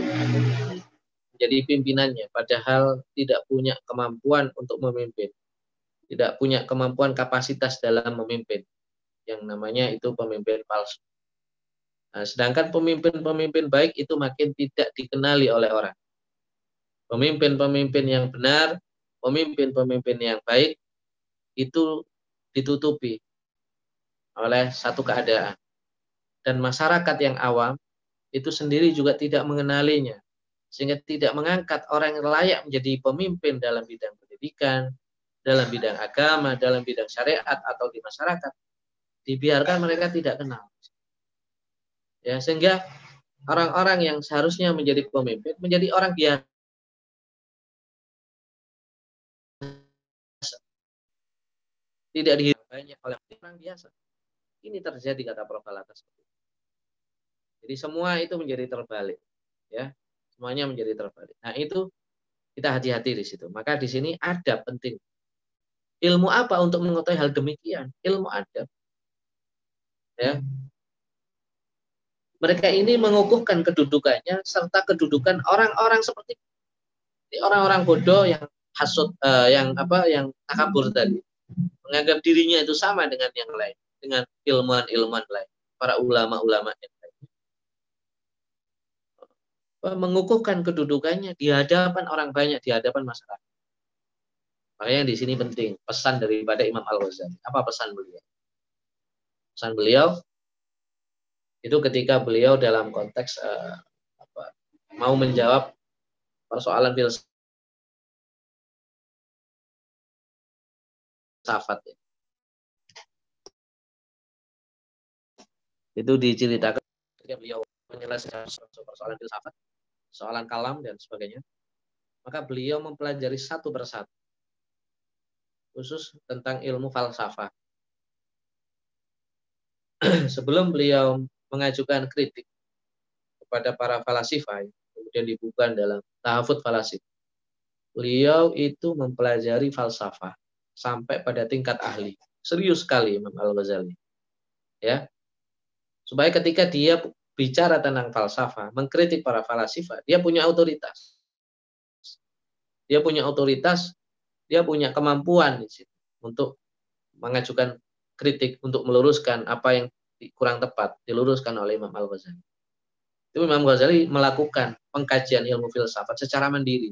menjadi pimpinannya padahal tidak punya kemampuan untuk memimpin tidak punya kemampuan kapasitas dalam memimpin. Yang namanya itu pemimpin palsu. Nah, sedangkan pemimpin-pemimpin baik itu makin tidak dikenali oleh orang. Pemimpin-pemimpin yang benar, pemimpin-pemimpin yang baik itu ditutupi oleh satu keadaan. Dan masyarakat yang awam itu sendiri juga tidak mengenalinya. Sehingga tidak mengangkat orang yang layak menjadi pemimpin dalam bidang pendidikan, dalam bidang agama, dalam bidang syariat atau di masyarakat dibiarkan mereka tidak kenal. Ya, sehingga orang-orang yang seharusnya menjadi pemimpin menjadi orang biasa. Tidak dihidup banyak oleh orang biasa. Ini terjadi kata Prof. atas. Jadi semua itu menjadi terbalik, ya. Semuanya menjadi terbalik. Nah, itu kita hati-hati di situ. Maka di sini ada penting Ilmu apa untuk mengetahui hal demikian? Ilmu adab. Ya. Mereka ini mengukuhkan kedudukannya serta kedudukan orang-orang seperti orang-orang bodoh yang hasut uh, yang apa yang takabur tadi menganggap dirinya itu sama dengan yang lain dengan ilmuwan-ilmuwan lain para ulama-ulama yang lain mengukuhkan kedudukannya di hadapan orang banyak di hadapan masyarakat Makanya di sini penting pesan daripada Imam Al Ghazali. Apa pesan beliau? Pesan beliau itu ketika beliau dalam konteks uh, apa, mau menjawab persoalan filsafat ya. itu diceritakan ketika beliau menyelesaikan persoalan filsafat, soalan kalam dan sebagainya, maka beliau mempelajari satu persatu khusus tentang ilmu falsafah. Sebelum beliau mengajukan kritik kepada para falasifah, kemudian dibuka dalam tahafut falasif. Beliau itu mempelajari falsafah sampai pada tingkat ahli. Serius sekali Imam Al-Ghazali. Ya. Supaya ketika dia bicara tentang falsafah, mengkritik para falasifah, dia punya otoritas. Dia punya otoritas dia punya kemampuan di situ untuk mengajukan kritik untuk meluruskan apa yang kurang tepat diluruskan oleh Imam Al Ghazali. Itu Imam Ghazali melakukan pengkajian ilmu filsafat secara mandiri.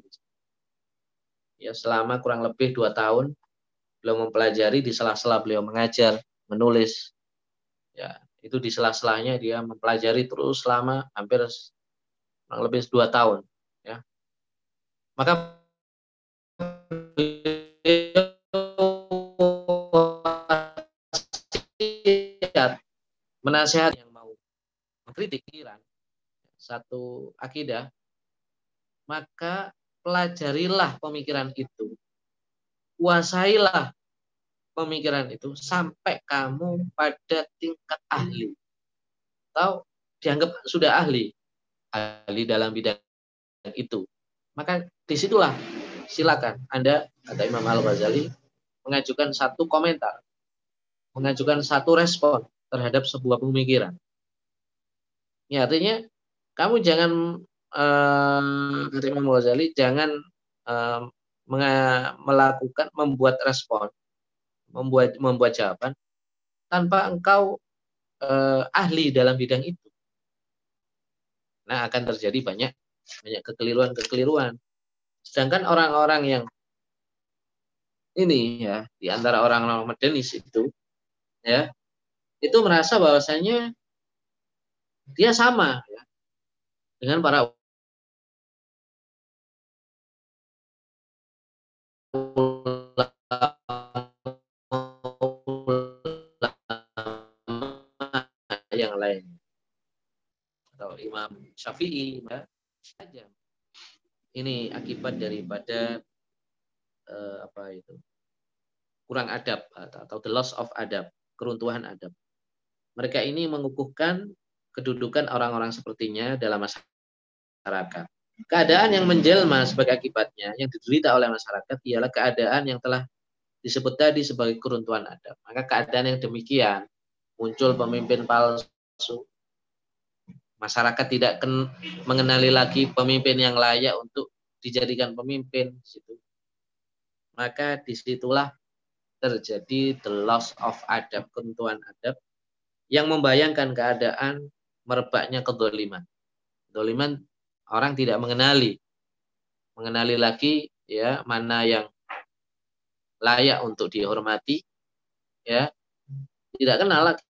Ya selama kurang lebih dua tahun beliau mempelajari di sela-sela beliau mengajar, menulis. Ya itu di sela-selanya dia mempelajari terus selama hampir kurang lebih dua tahun. Ya maka menasehat yang mau mengkritik Iran satu akidah maka pelajarilah pemikiran itu kuasailah pemikiran itu sampai kamu pada tingkat ahli. Atau dianggap sudah ahli. Ahli dalam bidang itu. Maka di situlah silakan Anda kata Imam Al Ghazali mengajukan satu komentar. Mengajukan satu respon terhadap sebuah pemikiran. Ya, artinya kamu jangan uh, Imam Ghazali jangan uh, melakukan membuat respon, membuat membuat jawaban tanpa engkau uh, ahli dalam bidang itu. Nah, akan terjadi banyak banyak kekeliruan-kekeliruan. Sedangkan orang-orang yang ini ya di antara orang-orang modernis itu ya itu merasa bahwasanya dia sama ya, dengan para lain. Atau Imam Syafi'i ya saja ini akibat daripada uh, apa itu? Kurang adab atau the loss of adab keruntuhan adab. Mereka ini mengukuhkan kedudukan orang-orang sepertinya dalam masyarakat. Keadaan yang menjelma sebagai akibatnya yang diderita oleh masyarakat ialah keadaan yang telah disebut tadi sebagai keruntuhan adab. Maka keadaan yang demikian muncul pemimpin palsu masyarakat tidak ken, mengenali lagi pemimpin yang layak untuk dijadikan pemimpin situ. Maka di situlah terjadi the loss of adab ketentuan adab yang membayangkan keadaan merebaknya kedoliman. Kedoliman orang tidak mengenali. Mengenali lagi ya mana yang layak untuk dihormati ya. Tidak kenal lagi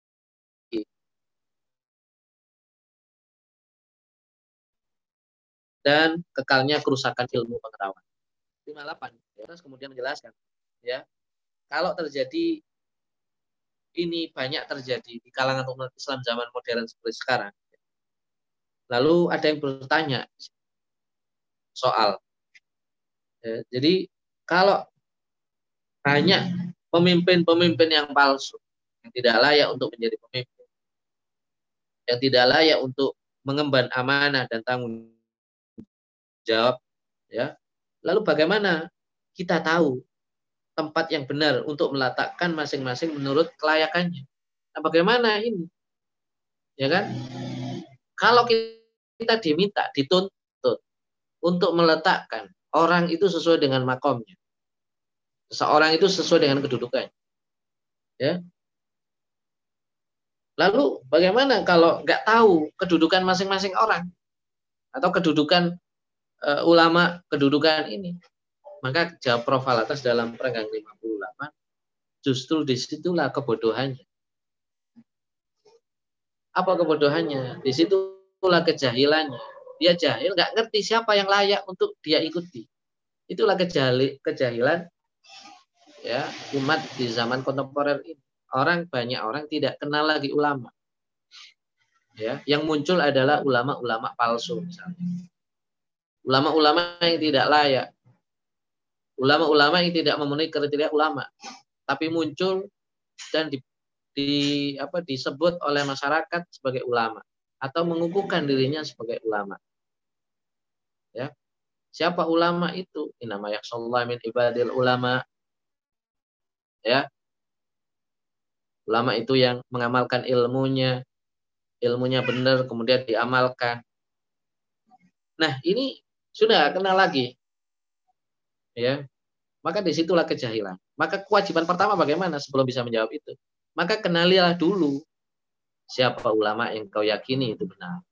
dan kekalnya kerusakan ilmu pengetahuan. 58. Ya, terus kemudian menjelaskan ya kalau terjadi ini banyak terjadi di kalangan umat Islam zaman modern seperti sekarang. Lalu ada yang bertanya soal ya, jadi kalau banyak pemimpin-pemimpin yang palsu yang tidak layak untuk menjadi pemimpin yang tidak layak untuk mengemban amanah dan tanggung jawab ya. Lalu bagaimana kita tahu tempat yang benar untuk meletakkan masing-masing menurut kelayakannya? Nah bagaimana ini? Ya kan? Kalau kita diminta dituntut untuk meletakkan orang itu sesuai dengan makomnya seorang itu sesuai dengan kedudukannya ya. Lalu bagaimana kalau nggak tahu kedudukan masing-masing orang atau kedudukan uh, ulama kedudukan ini. Maka jawab Prof. Alatas dalam perenggang 58, justru di situlah kebodohannya. Apa kebodohannya? Di situlah kejahilannya. Dia jahil, nggak ngerti siapa yang layak untuk dia ikuti. Itulah kejahil, kejahilan ya umat di zaman kontemporer ini. Orang banyak orang tidak kenal lagi ulama. Ya, yang muncul adalah ulama-ulama palsu misalnya ulama-ulama yang tidak layak, ulama-ulama yang tidak memenuhi kriteria ulama, tapi muncul dan di, di apa disebut oleh masyarakat sebagai ulama atau mengukuhkan dirinya sebagai ulama. Ya. Siapa ulama itu? Inama yaksallah min ibadil ulama. Ya. Ulama itu yang mengamalkan ilmunya, ilmunya benar kemudian diamalkan. Nah, ini sudah kenal lagi. Ya. Maka di situlah kejahilan. Maka kewajiban pertama bagaimana sebelum bisa menjawab itu? Maka kenalilah dulu siapa ulama yang kau yakini itu benar.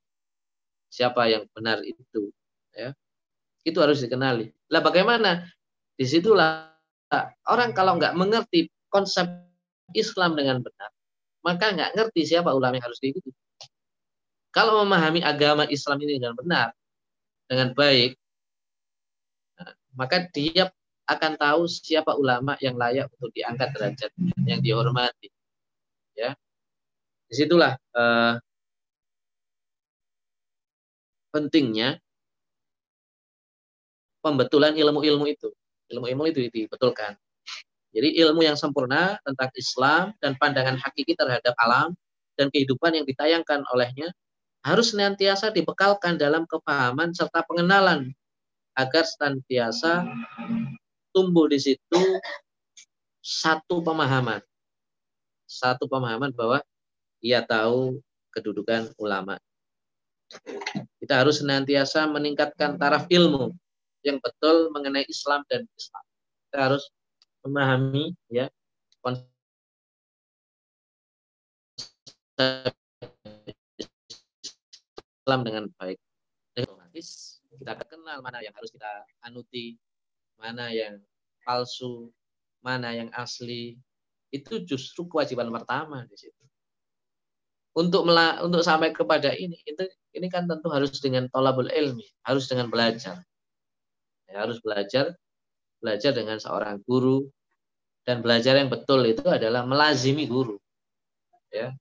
Siapa yang benar itu. Ya. Itu harus dikenali. Lah bagaimana? Di situlah orang kalau nggak mengerti konsep Islam dengan benar, maka nggak ngerti siapa ulama yang harus diikuti. Kalau memahami agama Islam ini dengan benar, dengan baik, nah, maka dia akan tahu siapa ulama yang layak untuk diangkat derajat, yang dihormati. Ya, di situlah uh, pentingnya pembetulan ilmu-ilmu itu. Ilmu-ilmu itu dibetulkan. Jadi ilmu yang sempurna tentang Islam dan pandangan hakiki terhadap alam dan kehidupan yang ditayangkan olehnya harus senantiasa dibekalkan dalam kepahaman serta pengenalan agar senantiasa tumbuh di situ satu pemahaman. Satu pemahaman bahwa ia tahu kedudukan ulama. Kita harus senantiasa meningkatkan taraf ilmu yang betul mengenai Islam dan Islam. Kita harus memahami ya konsep Islam dengan baik. hadis kita kenal mana yang harus kita anuti, mana yang palsu, mana yang asli. Itu justru kewajiban pertama di situ. Untuk untuk sampai kepada ini, itu ini kan tentu harus dengan tolabul ilmi, harus dengan belajar. Ya, harus belajar, belajar dengan seorang guru, dan belajar yang betul itu adalah melazimi guru. Ya,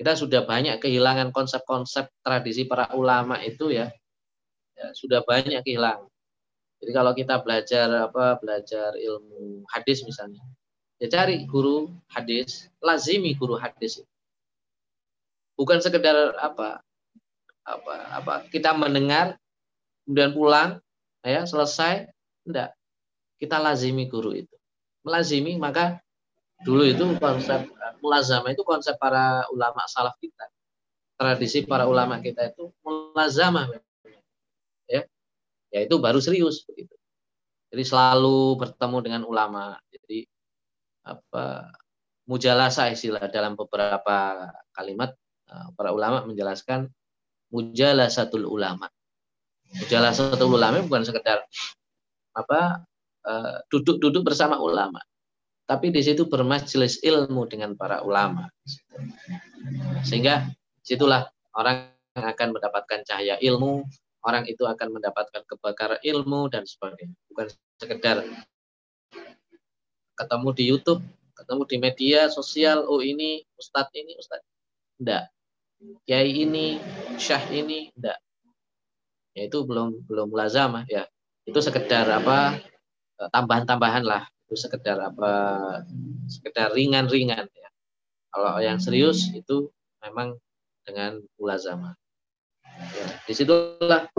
kita sudah banyak kehilangan konsep-konsep tradisi para ulama itu ya, ya sudah banyak kehilangan. Jadi kalau kita belajar apa belajar ilmu hadis misalnya, ya cari guru hadis, lazimi guru hadis. Bukan sekedar apa apa apa kita mendengar kemudian pulang ya selesai enggak kita lazimi guru itu melazimi maka dulu itu konsep mulazama itu konsep para ulama salaf kita. Tradisi para ulama kita itu mulazama ya. Ya itu baru serius begitu. Jadi selalu bertemu dengan ulama. Jadi apa mujalasa istilah dalam beberapa kalimat eh, para ulama menjelaskan mujalasatul ulama. Mujalasatul ulama bukan sekedar apa eh, duduk-duduk bersama ulama, tapi di situ bermajelis ilmu dengan para ulama. Sehingga situlah orang akan mendapatkan cahaya ilmu, orang itu akan mendapatkan kebakaran ilmu dan sebagainya. Bukan sekedar ketemu di YouTube, ketemu di media sosial, oh ini ustadz ini ustadz. Enggak. Kiai ini, syah ini, enggak. Ya itu belum belum lazamah ya. Itu sekedar apa tambahan-tambahan lah itu sekedar apa sekedar ringan-ringan ya. Kalau yang serius itu memang dengan ulazama. Ya, di situlah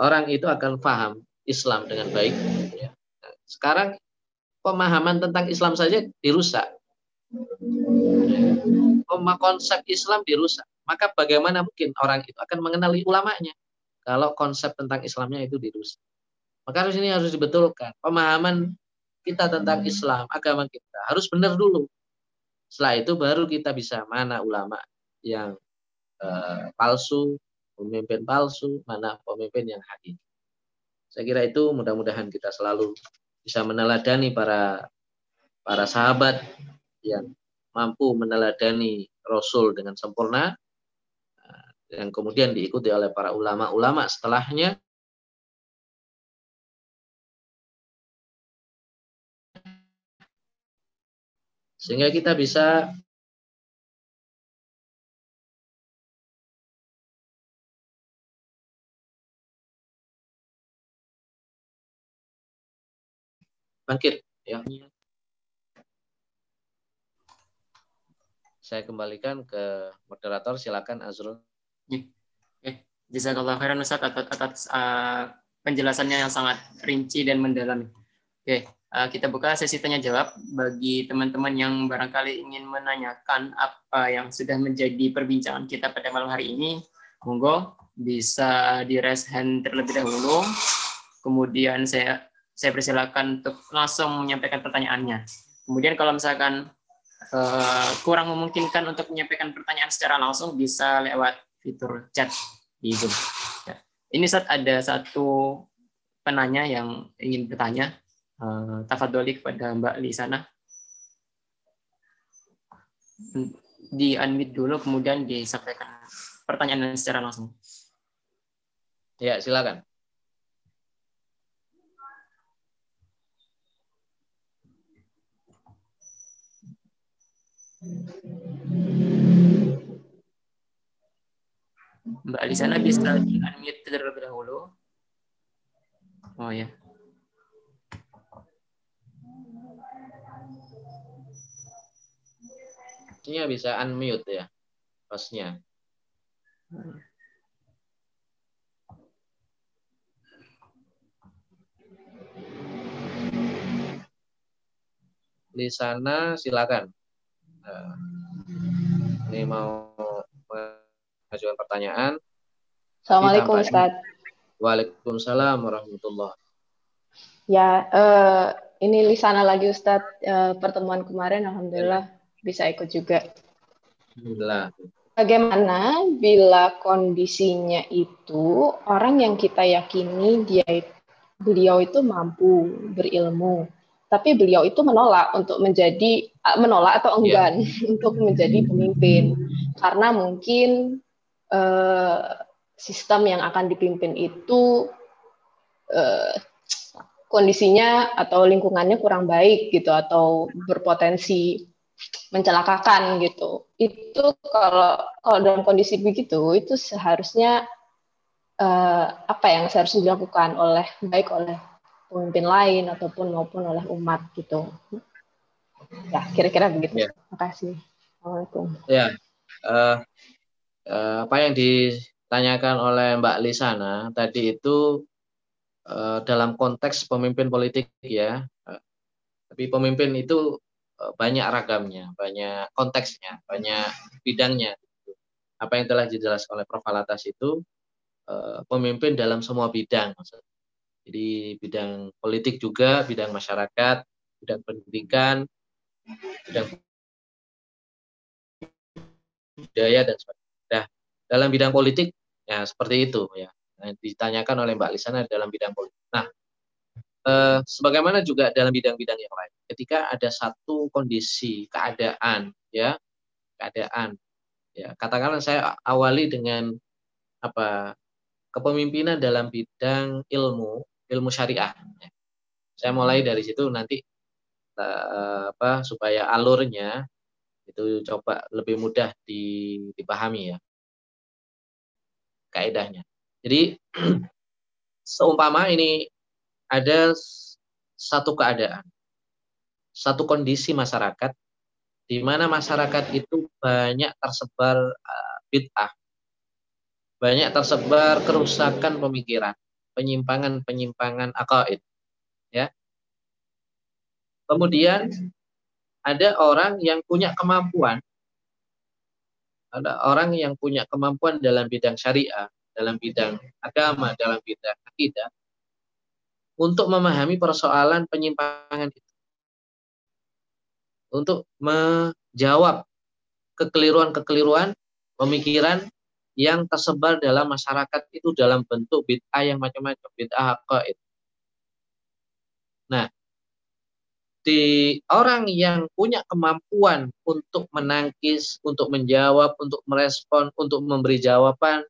orang itu akan paham Islam dengan baik. Ya. sekarang pemahaman tentang Islam saja dirusak. Ya. Konsep Islam dirusak. Maka bagaimana mungkin orang itu akan mengenali ulamanya kalau konsep tentang Islamnya itu dirusak. Maka harus ini harus dibetulkan. Pemahaman kita tentang Islam, agama kita. Harus benar dulu. Setelah itu baru kita bisa mana ulama yang uh, palsu, pemimpin palsu, mana pemimpin yang hakiki. Saya kira itu mudah-mudahan kita selalu bisa meneladani para para sahabat yang mampu meneladani Rasul dengan sempurna, eh, yang kemudian diikuti oleh para ulama-ulama setelahnya Sehingga kita bisa bangkit ya. Saya kembalikan ke moderator silakan Azrul. Oke, jazakallah khairan Ustaz atas, atas uh, penjelasannya yang sangat rinci dan mendalam. Oke, Eh, kita buka sesi tanya jawab bagi teman-teman yang barangkali ingin menanyakan apa yang sudah menjadi perbincangan kita pada malam hari ini. Monggo bisa di raise hand terlebih dahulu. Kemudian saya saya persilakan untuk langsung menyampaikan pertanyaannya. Kemudian kalau misalkan uh, kurang memungkinkan untuk menyampaikan pertanyaan secara langsung bisa lewat fitur chat di Zoom. Ya. Ini saat ada satu penanya yang ingin bertanya uh, tafadholi kepada Mbak Li sana. Di unmute dulu kemudian disampaikan pertanyaan secara langsung. Ya, silakan. Mbak Lisana bisa di unmute terlebih dahulu. Oh ya. Hostnya bisa unmute ya hostnya. Di sana silakan. Nah, ini mau mengajukan pertanyaan. Assalamualaikum Ustaz. Waalaikumsalam warahmatullah Ya, uh, ini Lisana lagi Ustadz. Uh, pertemuan kemarin, Alhamdulillah bisa ikut juga. Alhamdulillah. bagaimana bila kondisinya itu orang yang kita yakini dia beliau itu mampu berilmu, tapi beliau itu menolak untuk menjadi menolak atau enggan yeah. untuk menjadi pemimpin karena mungkin uh, sistem yang akan dipimpin itu uh, kondisinya atau lingkungannya kurang baik gitu atau berpotensi mencelakakan gitu. Itu kalau kalau dalam kondisi begitu itu seharusnya uh, apa yang seharusnya dilakukan oleh baik oleh pemimpin lain ataupun maupun oleh umat gitu. Ya, kira-kira begitu. Ya. Terima kasih. Assalamualaikum. Ya, uh, uh, apa yang ditanyakan oleh Mbak Lisana tadi itu uh, dalam konteks pemimpin politik ya. Uh, tapi pemimpin itu banyak ragamnya, banyak konteksnya, banyak bidangnya. Apa yang telah dijelaskan oleh Prof. Alatas itu uh, pemimpin dalam semua bidang. Jadi bidang politik juga, bidang masyarakat, bidang pendidikan, bidang budaya dan sebagainya. Nah, dalam bidang politik ya seperti itu ya. Nah, ditanyakan oleh Mbak Lisana dalam bidang politik. Nah, eh, sebagaimana juga dalam bidang-bidang yang lain. Ketika ada satu kondisi keadaan ya, keadaan ya, katakanlah saya awali dengan apa kepemimpinan dalam bidang ilmu ilmu syariah. Saya mulai dari situ nanti eh, apa supaya alurnya itu coba lebih mudah dipahami ya kaidahnya. Jadi seumpama ini ada satu keadaan, satu kondisi masyarakat di mana masyarakat itu banyak tersebar uh, bid'ah, banyak tersebar kerusakan pemikiran, penyimpangan-penyimpangan akaid. Ya. Kemudian ada orang yang punya kemampuan ada orang yang punya kemampuan dalam bidang syariah, dalam bidang agama, dalam bidang akidah untuk memahami persoalan penyimpangan itu. Untuk menjawab kekeliruan-kekeliruan pemikiran yang tersebar dalam masyarakat itu dalam bentuk bid'ah yang macam-macam, bid'ah aqaid. Nah, di orang yang punya kemampuan untuk menangkis, untuk menjawab, untuk merespon, untuk memberi jawaban,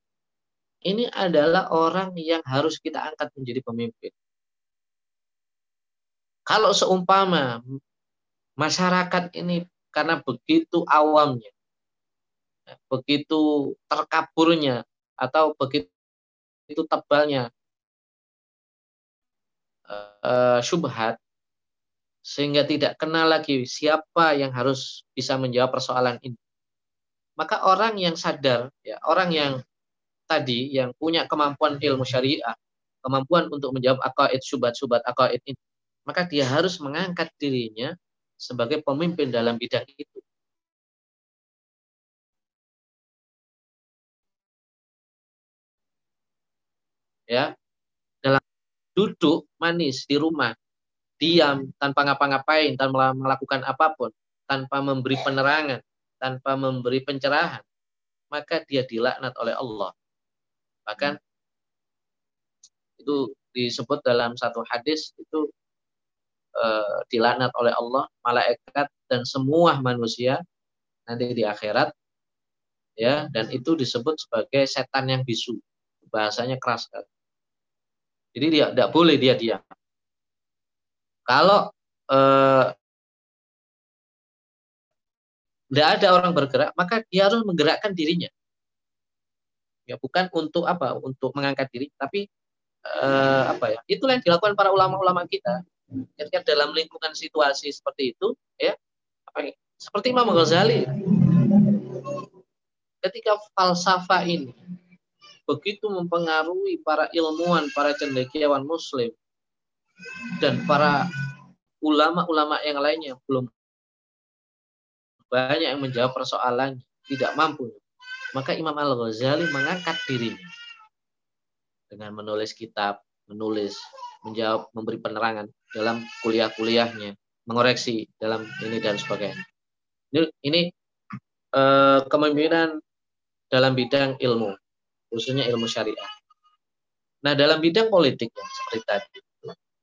ini adalah orang yang harus kita angkat menjadi pemimpin. Kalau seumpama masyarakat ini karena begitu awamnya, begitu terkaburnya atau begitu tebalnya uh, syubhat sehingga tidak kenal lagi siapa yang harus bisa menjawab persoalan ini. Maka orang yang sadar, ya orang yang tadi yang punya kemampuan ilmu syariah, kemampuan untuk menjawab akaid subat-subat akaid ini, maka dia harus mengangkat dirinya sebagai pemimpin dalam bidang itu. ya dalam duduk manis di rumah diam tanpa ngapa-ngapain tanpa melakukan apa pun tanpa memberi penerangan tanpa memberi pencerahan maka dia dilaknat oleh Allah bahkan itu disebut dalam satu hadis itu uh, dilaknat oleh Allah malaikat dan semua manusia nanti di akhirat ya dan itu disebut sebagai setan yang bisu bahasanya keras kan jadi dia tidak boleh dia diam. Kalau tidak eh, ada orang bergerak, maka dia harus menggerakkan dirinya. Ya bukan untuk apa? Untuk mengangkat diri, tapi eh, apa ya? Itulah yang dilakukan para ulama-ulama kita. Ketika dalam lingkungan situasi seperti itu, ya, seperti Imam Ghazali, ketika falsafah ini begitu mempengaruhi para ilmuwan, para cendekiawan muslim dan para ulama-ulama yang lainnya belum banyak yang menjawab persoalan tidak mampu. Maka Imam Al-Ghazali mengangkat dirinya dengan menulis kitab, menulis, menjawab, memberi penerangan dalam kuliah-kuliahnya, mengoreksi dalam ini dan sebagainya. Ini, ini eh, kepemimpinan dalam bidang ilmu, khususnya ilmu syariah. Nah, dalam bidang politik yang seperti tadi,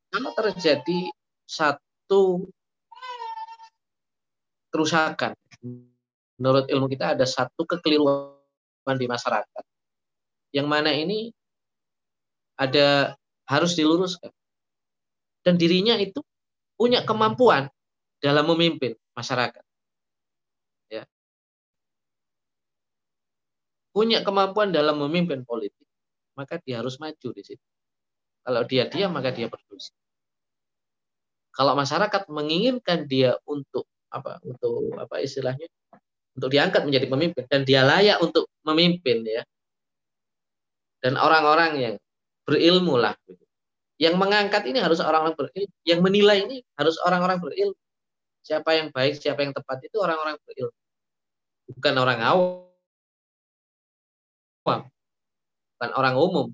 kalau terjadi satu kerusakan, menurut ilmu kita ada satu kekeliruan di masyarakat, yang mana ini ada harus diluruskan. Dan dirinya itu punya kemampuan dalam memimpin masyarakat. Ya. Punya kemampuan dalam memimpin politik maka dia harus maju di situ. Kalau dia diam, maka dia berdosa. Kalau masyarakat menginginkan dia untuk apa? Untuk apa istilahnya? Untuk diangkat menjadi pemimpin dan dia layak untuk memimpin ya. Dan orang-orang yang berilmu lah. Gitu. Yang mengangkat ini harus orang-orang berilmu. Yang menilai ini harus orang-orang berilmu. Siapa yang baik, siapa yang tepat itu orang-orang berilmu. Bukan orang awam bukan orang umum.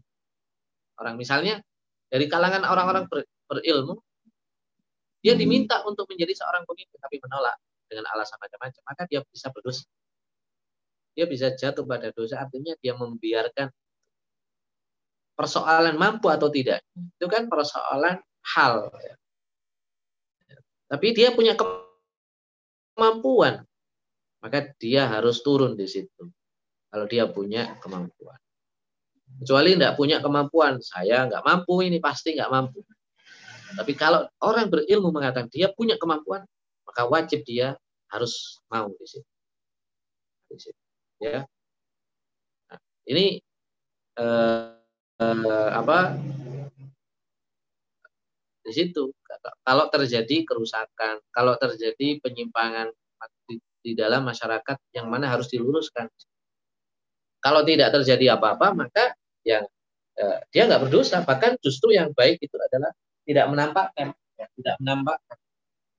Orang misalnya dari kalangan orang-orang ber, berilmu, dia diminta untuk menjadi seorang pemimpin tapi menolak dengan alasan macam-macam, maka dia bisa berdosa. Dia bisa jatuh pada dosa, artinya dia membiarkan persoalan mampu atau tidak. Itu kan persoalan hal. Tapi dia punya kemampuan, maka dia harus turun di situ. Kalau dia punya kemampuan. Kecuali tidak punya kemampuan, saya nggak mampu ini pasti nggak mampu. Tapi kalau orang berilmu mengatakan dia punya kemampuan, maka wajib dia harus mau di situ. Di situ. Ya. Nah, ini eh, eh, apa? Di situ. Kalau terjadi kerusakan, kalau terjadi penyimpangan di, di dalam masyarakat yang mana harus diluruskan. Kalau tidak terjadi apa-apa, maka yang eh, dia nggak berdosa bahkan justru yang baik itu adalah tidak menampakkan ya, tidak menampakkan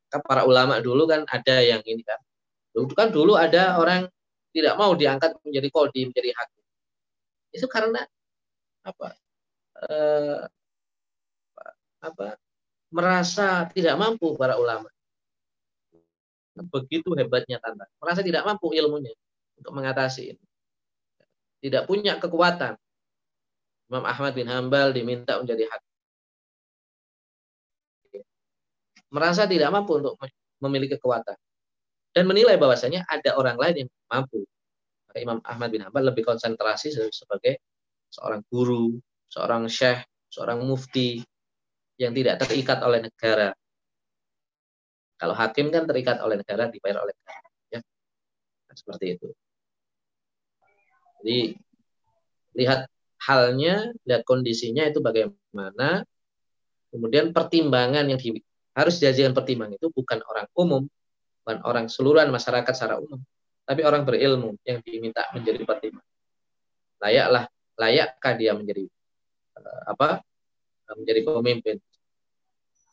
kan para ulama dulu kan ada yang ini kan dulu kan dulu ada orang tidak mau diangkat menjadi kodi menjadi hakim itu karena apa eh, apa merasa tidak mampu para ulama begitu hebatnya tanda merasa tidak mampu ilmunya untuk mengatasi ini tidak punya kekuatan Imam Ahmad bin Hambal diminta menjadi hakim. Merasa tidak mampu untuk memiliki kekuatan. Dan menilai bahwasanya ada orang lain yang mampu. Imam Ahmad bin Hambal lebih konsentrasi sebagai seorang guru, seorang syekh, seorang mufti yang tidak terikat oleh negara. Kalau hakim kan terikat oleh negara, dibayar oleh negara. Ya. Nah, seperti itu. Jadi lihat halnya, lihat kondisinya itu bagaimana. Kemudian pertimbangan yang di, harus dijadikan pertimbangan itu bukan orang umum, bukan orang seluruhan masyarakat secara umum, tapi orang berilmu yang diminta menjadi pertimbangan. Layaklah, layakkah dia menjadi uh, apa? Menjadi pemimpin.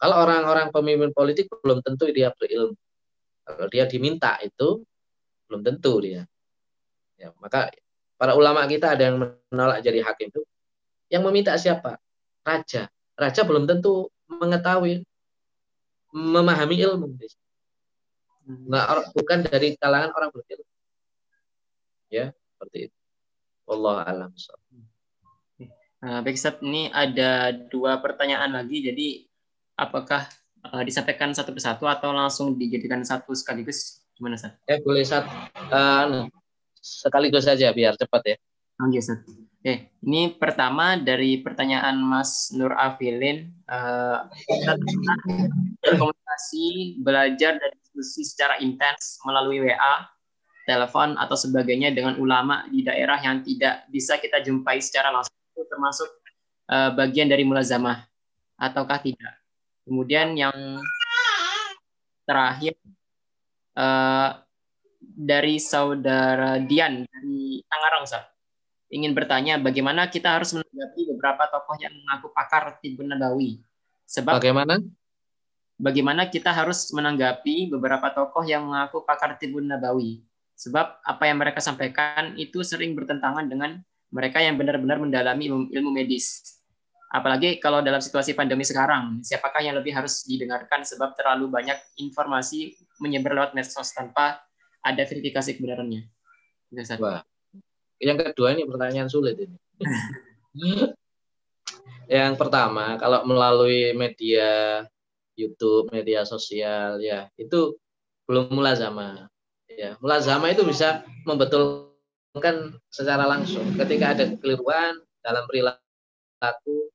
Kalau orang-orang pemimpin politik belum tentu dia berilmu. Kalau dia diminta itu belum tentu dia. Ya, maka Para ulama kita ada yang menolak jadi hakim itu. Yang meminta siapa? Raja. Raja belum tentu mengetahui, memahami ilmu. Nggak, bukan dari kalangan orang berilmu. Ya, seperti itu. Allah alam. Nah, baik Ustaz, ini ada dua pertanyaan lagi. Jadi, apakah uh, disampaikan satu persatu atau langsung dijadikan satu sekaligus? Gimana Ustaz? Ya, boleh Ustaz. Uh, sekaligus saja biar cepat ya. Oke, okay, Oke, ini pertama dari pertanyaan Mas Nur Afilin. Uh, komunikasi, belajar dan diskusi secara intens melalui WA, telepon atau sebagainya dengan ulama di daerah yang tidak bisa kita jumpai secara langsung, termasuk uh, bagian dari mulazamah ataukah tidak. Kemudian yang terakhir, uh, dari saudara Dian dari Tangerang, Ustaz. Ingin bertanya bagaimana kita harus menanggapi beberapa tokoh yang mengaku pakar Tibun Nabawi. Sebab bagaimana? Bagaimana kita harus menanggapi beberapa tokoh yang mengaku pakar Tibun Nabawi. Sebab apa yang mereka sampaikan itu sering bertentangan dengan mereka yang benar-benar mendalami ilmu, ilmu medis. Apalagi kalau dalam situasi pandemi sekarang, siapakah yang lebih harus didengarkan sebab terlalu banyak informasi menyebar lewat medsos tanpa ada verifikasi kebenarannya. Wah. Yang kedua ini pertanyaan sulit ini. yang pertama, kalau melalui media YouTube, media sosial, ya itu belum mulazama. Ya, mulazama itu bisa membetulkan secara langsung. Ketika ada kekeliruan dalam perilaku,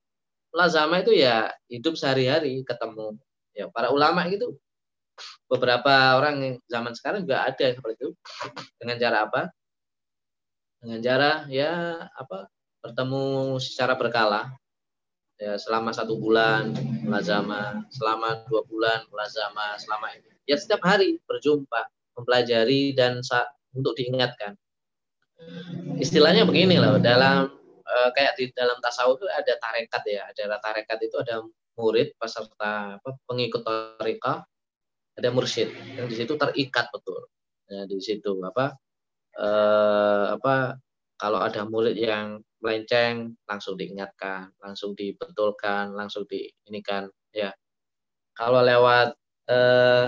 mulazama itu ya hidup sehari-hari ketemu. Ya, para ulama itu beberapa orang zaman sekarang juga ada seperti itu. Dengan cara apa? Dengan cara ya apa bertemu secara berkala. Ya selama satu bulan mulazama selama dua bulan mulazama selama ini. Ya setiap hari berjumpa mempelajari dan untuk diingatkan. Istilahnya begini loh dalam eh, kayak di dalam tasawuf itu ada tarekat ya ada tarekat itu ada murid peserta pengikut tarekat ada mursyid yang di situ terikat betul. Ya, di situ apa eh, apa kalau ada murid yang melenceng langsung diingatkan langsung dibetulkan langsung diinikan ya. Kalau lewat eh,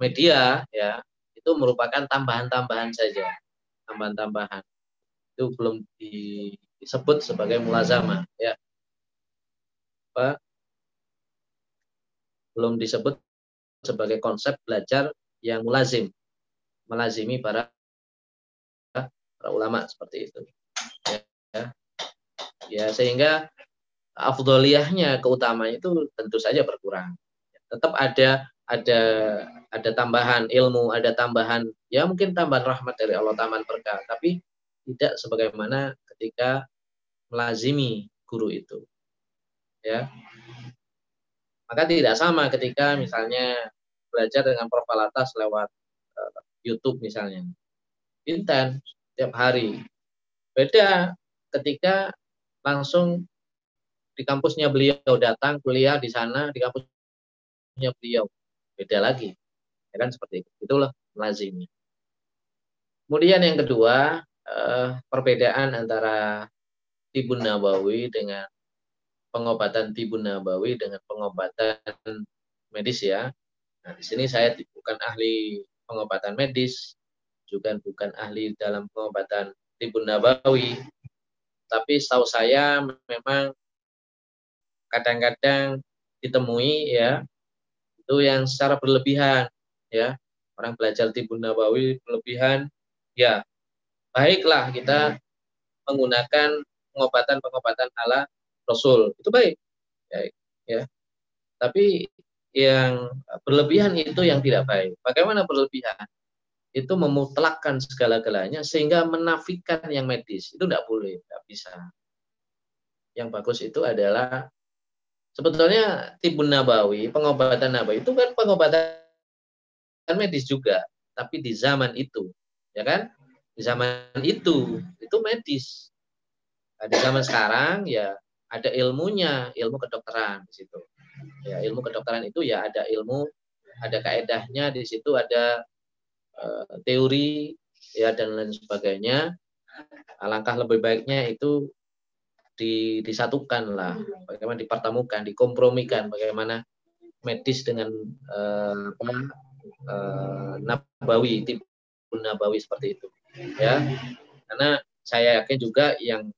media ya itu merupakan tambahan-tambahan saja tambahan-tambahan itu belum disebut sebagai mulazama ya apa belum disebut sebagai konsep belajar yang mulazim, melazimi para para ulama seperti itu. Ya, ya. sehingga afdoliyahnya keutamaan itu tentu saja berkurang. Tetap ada ada ada tambahan ilmu, ada tambahan ya mungkin tambahan rahmat dari Allah, tambahan berkah, tapi tidak sebagaimana ketika melazimi guru itu. Ya. Maka tidak sama ketika misalnya belajar dengan profil atas lewat uh, YouTube misalnya. Intens setiap hari. Beda ketika langsung di kampusnya beliau datang kuliah di sana di kampusnya beliau. Beda lagi. Ya kan seperti itu. Itulah lazimnya. Kemudian yang kedua, uh, perbedaan antara tibun nabawi dengan pengobatan tibun nabawi dengan pengobatan medis ya. Nah, di sini saya bukan ahli pengobatan medis, juga bukan ahli dalam pengobatan tibun nabawi, tapi setahu saya memang kadang-kadang ditemui ya itu yang secara berlebihan ya. Orang belajar tibun nabawi berlebihan ya. Baiklah kita menggunakan pengobatan-pengobatan ala Rasul. Itu baik ya, ya. tapi yang berlebihan itu yang tidak baik. Bagaimana berlebihan? Itu memutlakkan segala-galanya sehingga menafikan yang medis. Itu tidak boleh tidak bisa. Yang bagus itu adalah sebetulnya tibun nabawi pengobatan nabawi itu kan pengobatan medis juga tapi di zaman itu ya kan di zaman itu itu medis nah, di zaman sekarang ya ada ilmunya, ilmu kedokteran di situ. Ya, ilmu kedokteran itu ya ada ilmu, ada kaedahnya di situ ada uh, teori ya dan lain sebagainya. Alangkah lebih baiknya itu di, disatukan lah, bagaimana dipertemukan, dikompromikan, bagaimana medis dengan uh, uh, nabawi, tipe nabawi seperti itu, ya. Karena saya yakin juga yang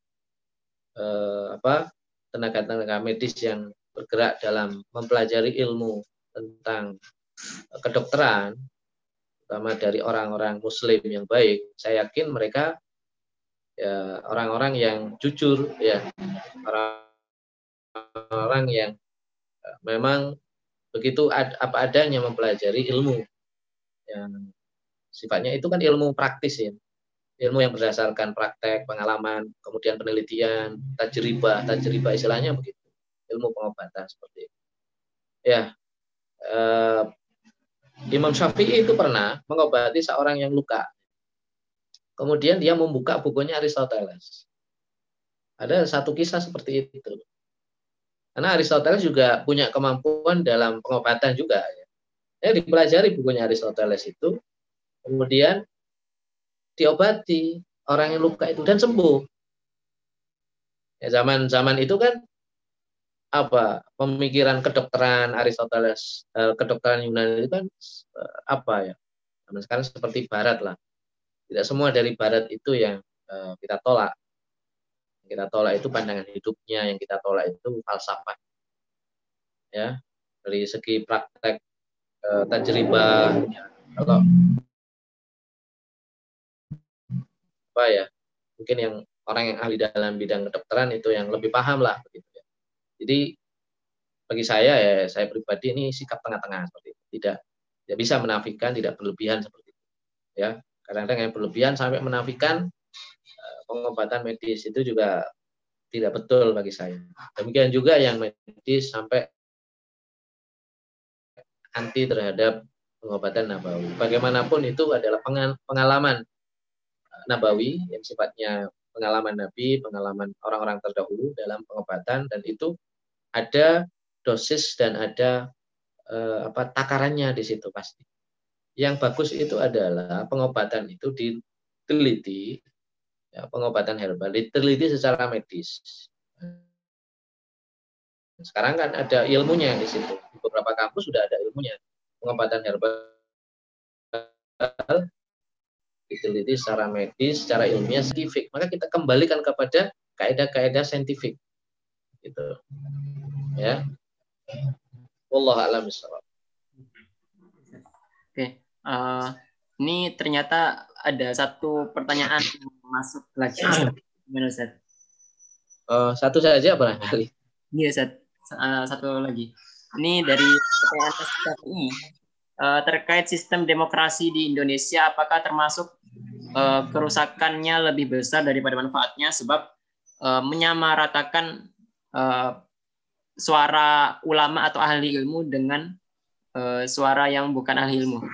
uh, apa tenaga-tenaga medis yang bergerak dalam mempelajari ilmu tentang kedokteran, terutama dari orang-orang Muslim yang baik, saya yakin mereka ya orang-orang yang jujur, ya orang-orang yang e, memang begitu ad, apa adanya mempelajari ilmu yang sifatnya itu kan ilmu praktis ya ilmu yang berdasarkan praktek, pengalaman, kemudian penelitian, tajribah, tajribah istilahnya begitu. Ilmu pengobatan seperti itu. Ya, eh, Imam Syafi'i itu pernah mengobati seorang yang luka. Kemudian dia membuka bukunya Aristoteles. Ada satu kisah seperti itu. Karena Aristoteles juga punya kemampuan dalam pengobatan juga. Ya. Dipelajari bukunya Aristoteles itu. Kemudian diobati orang yang luka itu dan sembuh. Ya, zaman zaman itu kan apa pemikiran kedokteran Aristoteles, eh, kedokteran Yunani itu kan eh, apa ya? Zaman sekarang seperti Barat lah. Tidak semua dari Barat itu yang uh, kita tolak. Yang kita tolak itu pandangan hidupnya, yang kita tolak itu falsafah. Ya, dari segi praktek uh, tajribah, ya, kalau apa ya, mungkin yang orang yang ahli dalam bidang kedokteran itu yang lebih paham lah begitu ya. Jadi bagi saya ya saya pribadi ini sikap tengah-tengah seperti itu. Tidak tidak bisa menafikan, tidak berlebihan seperti itu. Ya, kadang-kadang yang berlebihan sampai menafikan eh, pengobatan medis itu juga tidak betul bagi saya. Demikian juga yang medis sampai anti terhadap pengobatan nabawi. Bagaimanapun itu adalah pengalaman nabawi yang sifatnya pengalaman Nabi, pengalaman orang-orang terdahulu dalam pengobatan dan itu ada dosis dan ada eh, apa takarannya di situ pasti. Yang bagus itu adalah pengobatan itu diteliti ya, pengobatan herbal diteliti secara medis. Sekarang kan ada ilmunya di situ. Beberapa kampus sudah ada ilmunya. Pengobatan herbal diteliti secara medis, secara ilmiah, saintifik. Maka kita kembalikan kepada kaidah-kaidah saintifik. Gitu. Ya. Wallah a'lam. Uh, ini ternyata ada satu pertanyaan yang masuk lagi. Gimana, Ustaz? Uh, satu saja barangkali. Iya, Ustaz. Uh, satu lagi. Ini dari pertanyaan ini uh, terkait sistem demokrasi di Indonesia apakah termasuk uh, kerusakannya lebih besar daripada manfaatnya sebab uh, menyamaratakan uh, suara ulama atau ahli ilmu dengan uh, suara yang bukan ahli ilmu.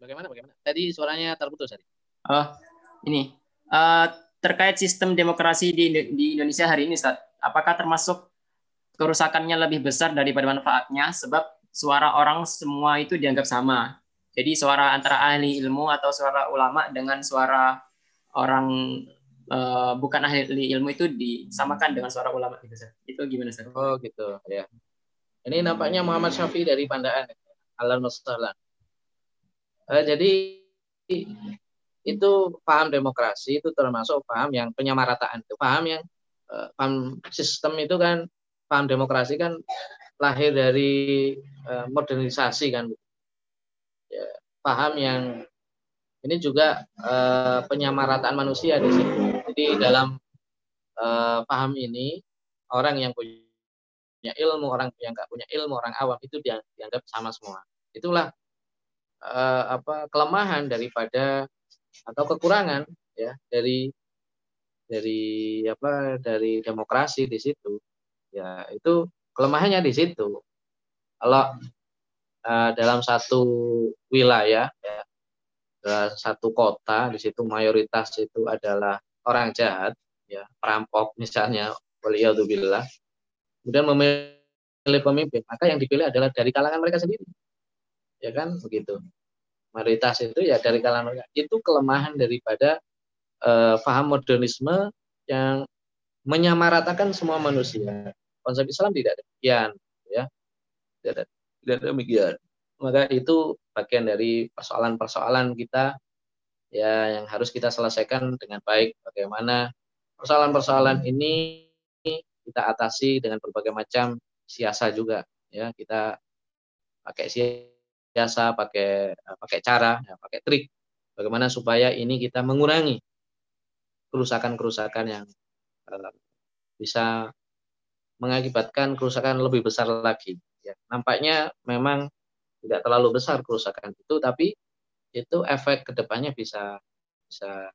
Bagaimana? Bagaimana? Tadi suaranya terputus tadi. Oh, ini uh, terkait sistem demokrasi di, di Indonesia hari ini, Ustaz. Apakah termasuk kerusakannya lebih besar daripada manfaatnya? Sebab suara orang semua itu dianggap sama. Jadi suara antara ahli ilmu atau suara ulama dengan suara orang uh, bukan ahli ilmu itu disamakan dengan suara ulama gitu Sir. Itu gimana Sir? Oh gitu ya. Ini nampaknya Muhammad Syafi dari Pandaan. Alam Mustalah. Uh, jadi itu paham demokrasi itu termasuk paham yang penyamarataan itu paham yang uh, paham sistem itu kan paham demokrasi kan lahir dari uh, modernisasi kan ya, paham yang ini juga uh, penyamarataan manusia di sini. Jadi dalam uh, paham ini orang yang punya ilmu, orang yang nggak punya ilmu, orang awam itu dianggap sama semua. Itulah uh, apa kelemahan daripada atau kekurangan ya dari dari apa dari demokrasi di situ. Ya itu kelemahannya di situ. Kalau uh, dalam satu wilayah ya satu kota di situ mayoritas itu adalah orang jahat ya perampok misalnya waliyadzubillah kemudian memilih pemimpin. Maka yang dipilih adalah dari kalangan mereka sendiri. Ya kan? Begitu. Mayoritas itu ya dari kalangan mereka. Itu kelemahan daripada uh, paham modernisme yang menyamaratakan semua manusia. Konsep Islam tidak demikian ya. Tidak tidak demikian. Maka itu bagian dari persoalan-persoalan kita ya yang harus kita selesaikan dengan baik. Bagaimana persoalan-persoalan ini kita atasi dengan berbagai macam siasa juga ya kita pakai siasa pakai pakai cara ya, pakai trik bagaimana supaya ini kita mengurangi kerusakan-kerusakan yang uh, bisa mengakibatkan kerusakan lebih besar lagi Ya, nampaknya memang tidak terlalu besar kerusakan itu, tapi itu efek ke depannya bisa bisa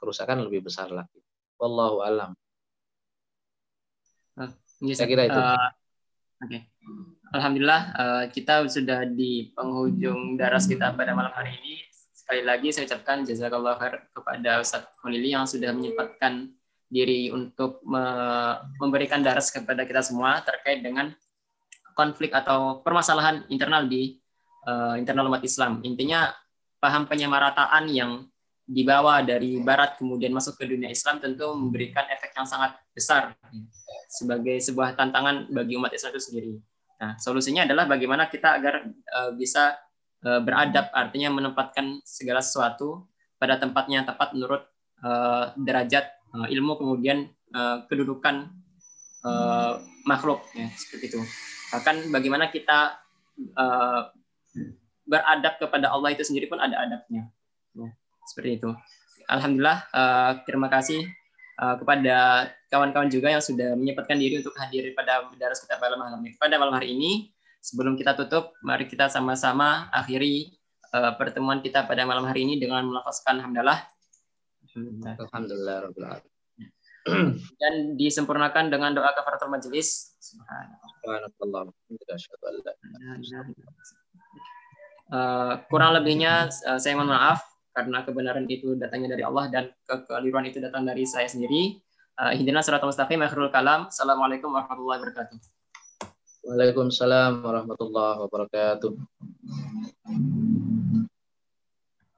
kerusakan lebih besar lagi. Wallahu alam. Uh, Saya kira itu. Uh, Oke. Okay. Alhamdulillah uh, kita sudah di penghujung daras kita pada malam hari ini. Sekali lagi saya ucapkan jazakallah khair kepada Ustaz Konili yang sudah menyempatkan diri untuk me memberikan daras kepada kita semua terkait dengan konflik atau permasalahan internal di uh, internal umat Islam. Intinya paham penyamarataan yang dibawa dari barat kemudian masuk ke dunia Islam tentu memberikan efek yang sangat besar sebagai sebuah tantangan bagi umat Islam itu sendiri. Nah, solusinya adalah bagaimana kita agar uh, bisa uh, beradab artinya menempatkan segala sesuatu pada tempatnya tepat menurut uh, derajat uh, ilmu kemudian uh, kedudukan uh, makhluk ya seperti itu. Bahkan bagaimana kita uh, beradab kepada Allah itu sendiri pun ada adabnya. Ya, seperti itu alhamdulillah uh, terima kasih uh, kepada kawan-kawan juga yang sudah menyempatkan diri untuk hadir pada daras kita pada malam ini pada malam hari ini sebelum kita tutup mari kita sama-sama akhiri uh, pertemuan kita pada malam hari ini dengan melafazkan hamdalah. Alhamdulillah. Alhamdulillah. Dan disempurnakan dengan doa kafaratul majelis. Subhanallah. Uh, kurang lebihnya uh, saya mohon maaf karena kebenaran itu datangnya dari Allah dan kekeliruan itu datang dari saya sendiri. Uh, Hidina surat mustaqim akhirul kalam. Assalamualaikum warahmatullahi wabarakatuh. Waalaikumsalam warahmatullahi wabarakatuh.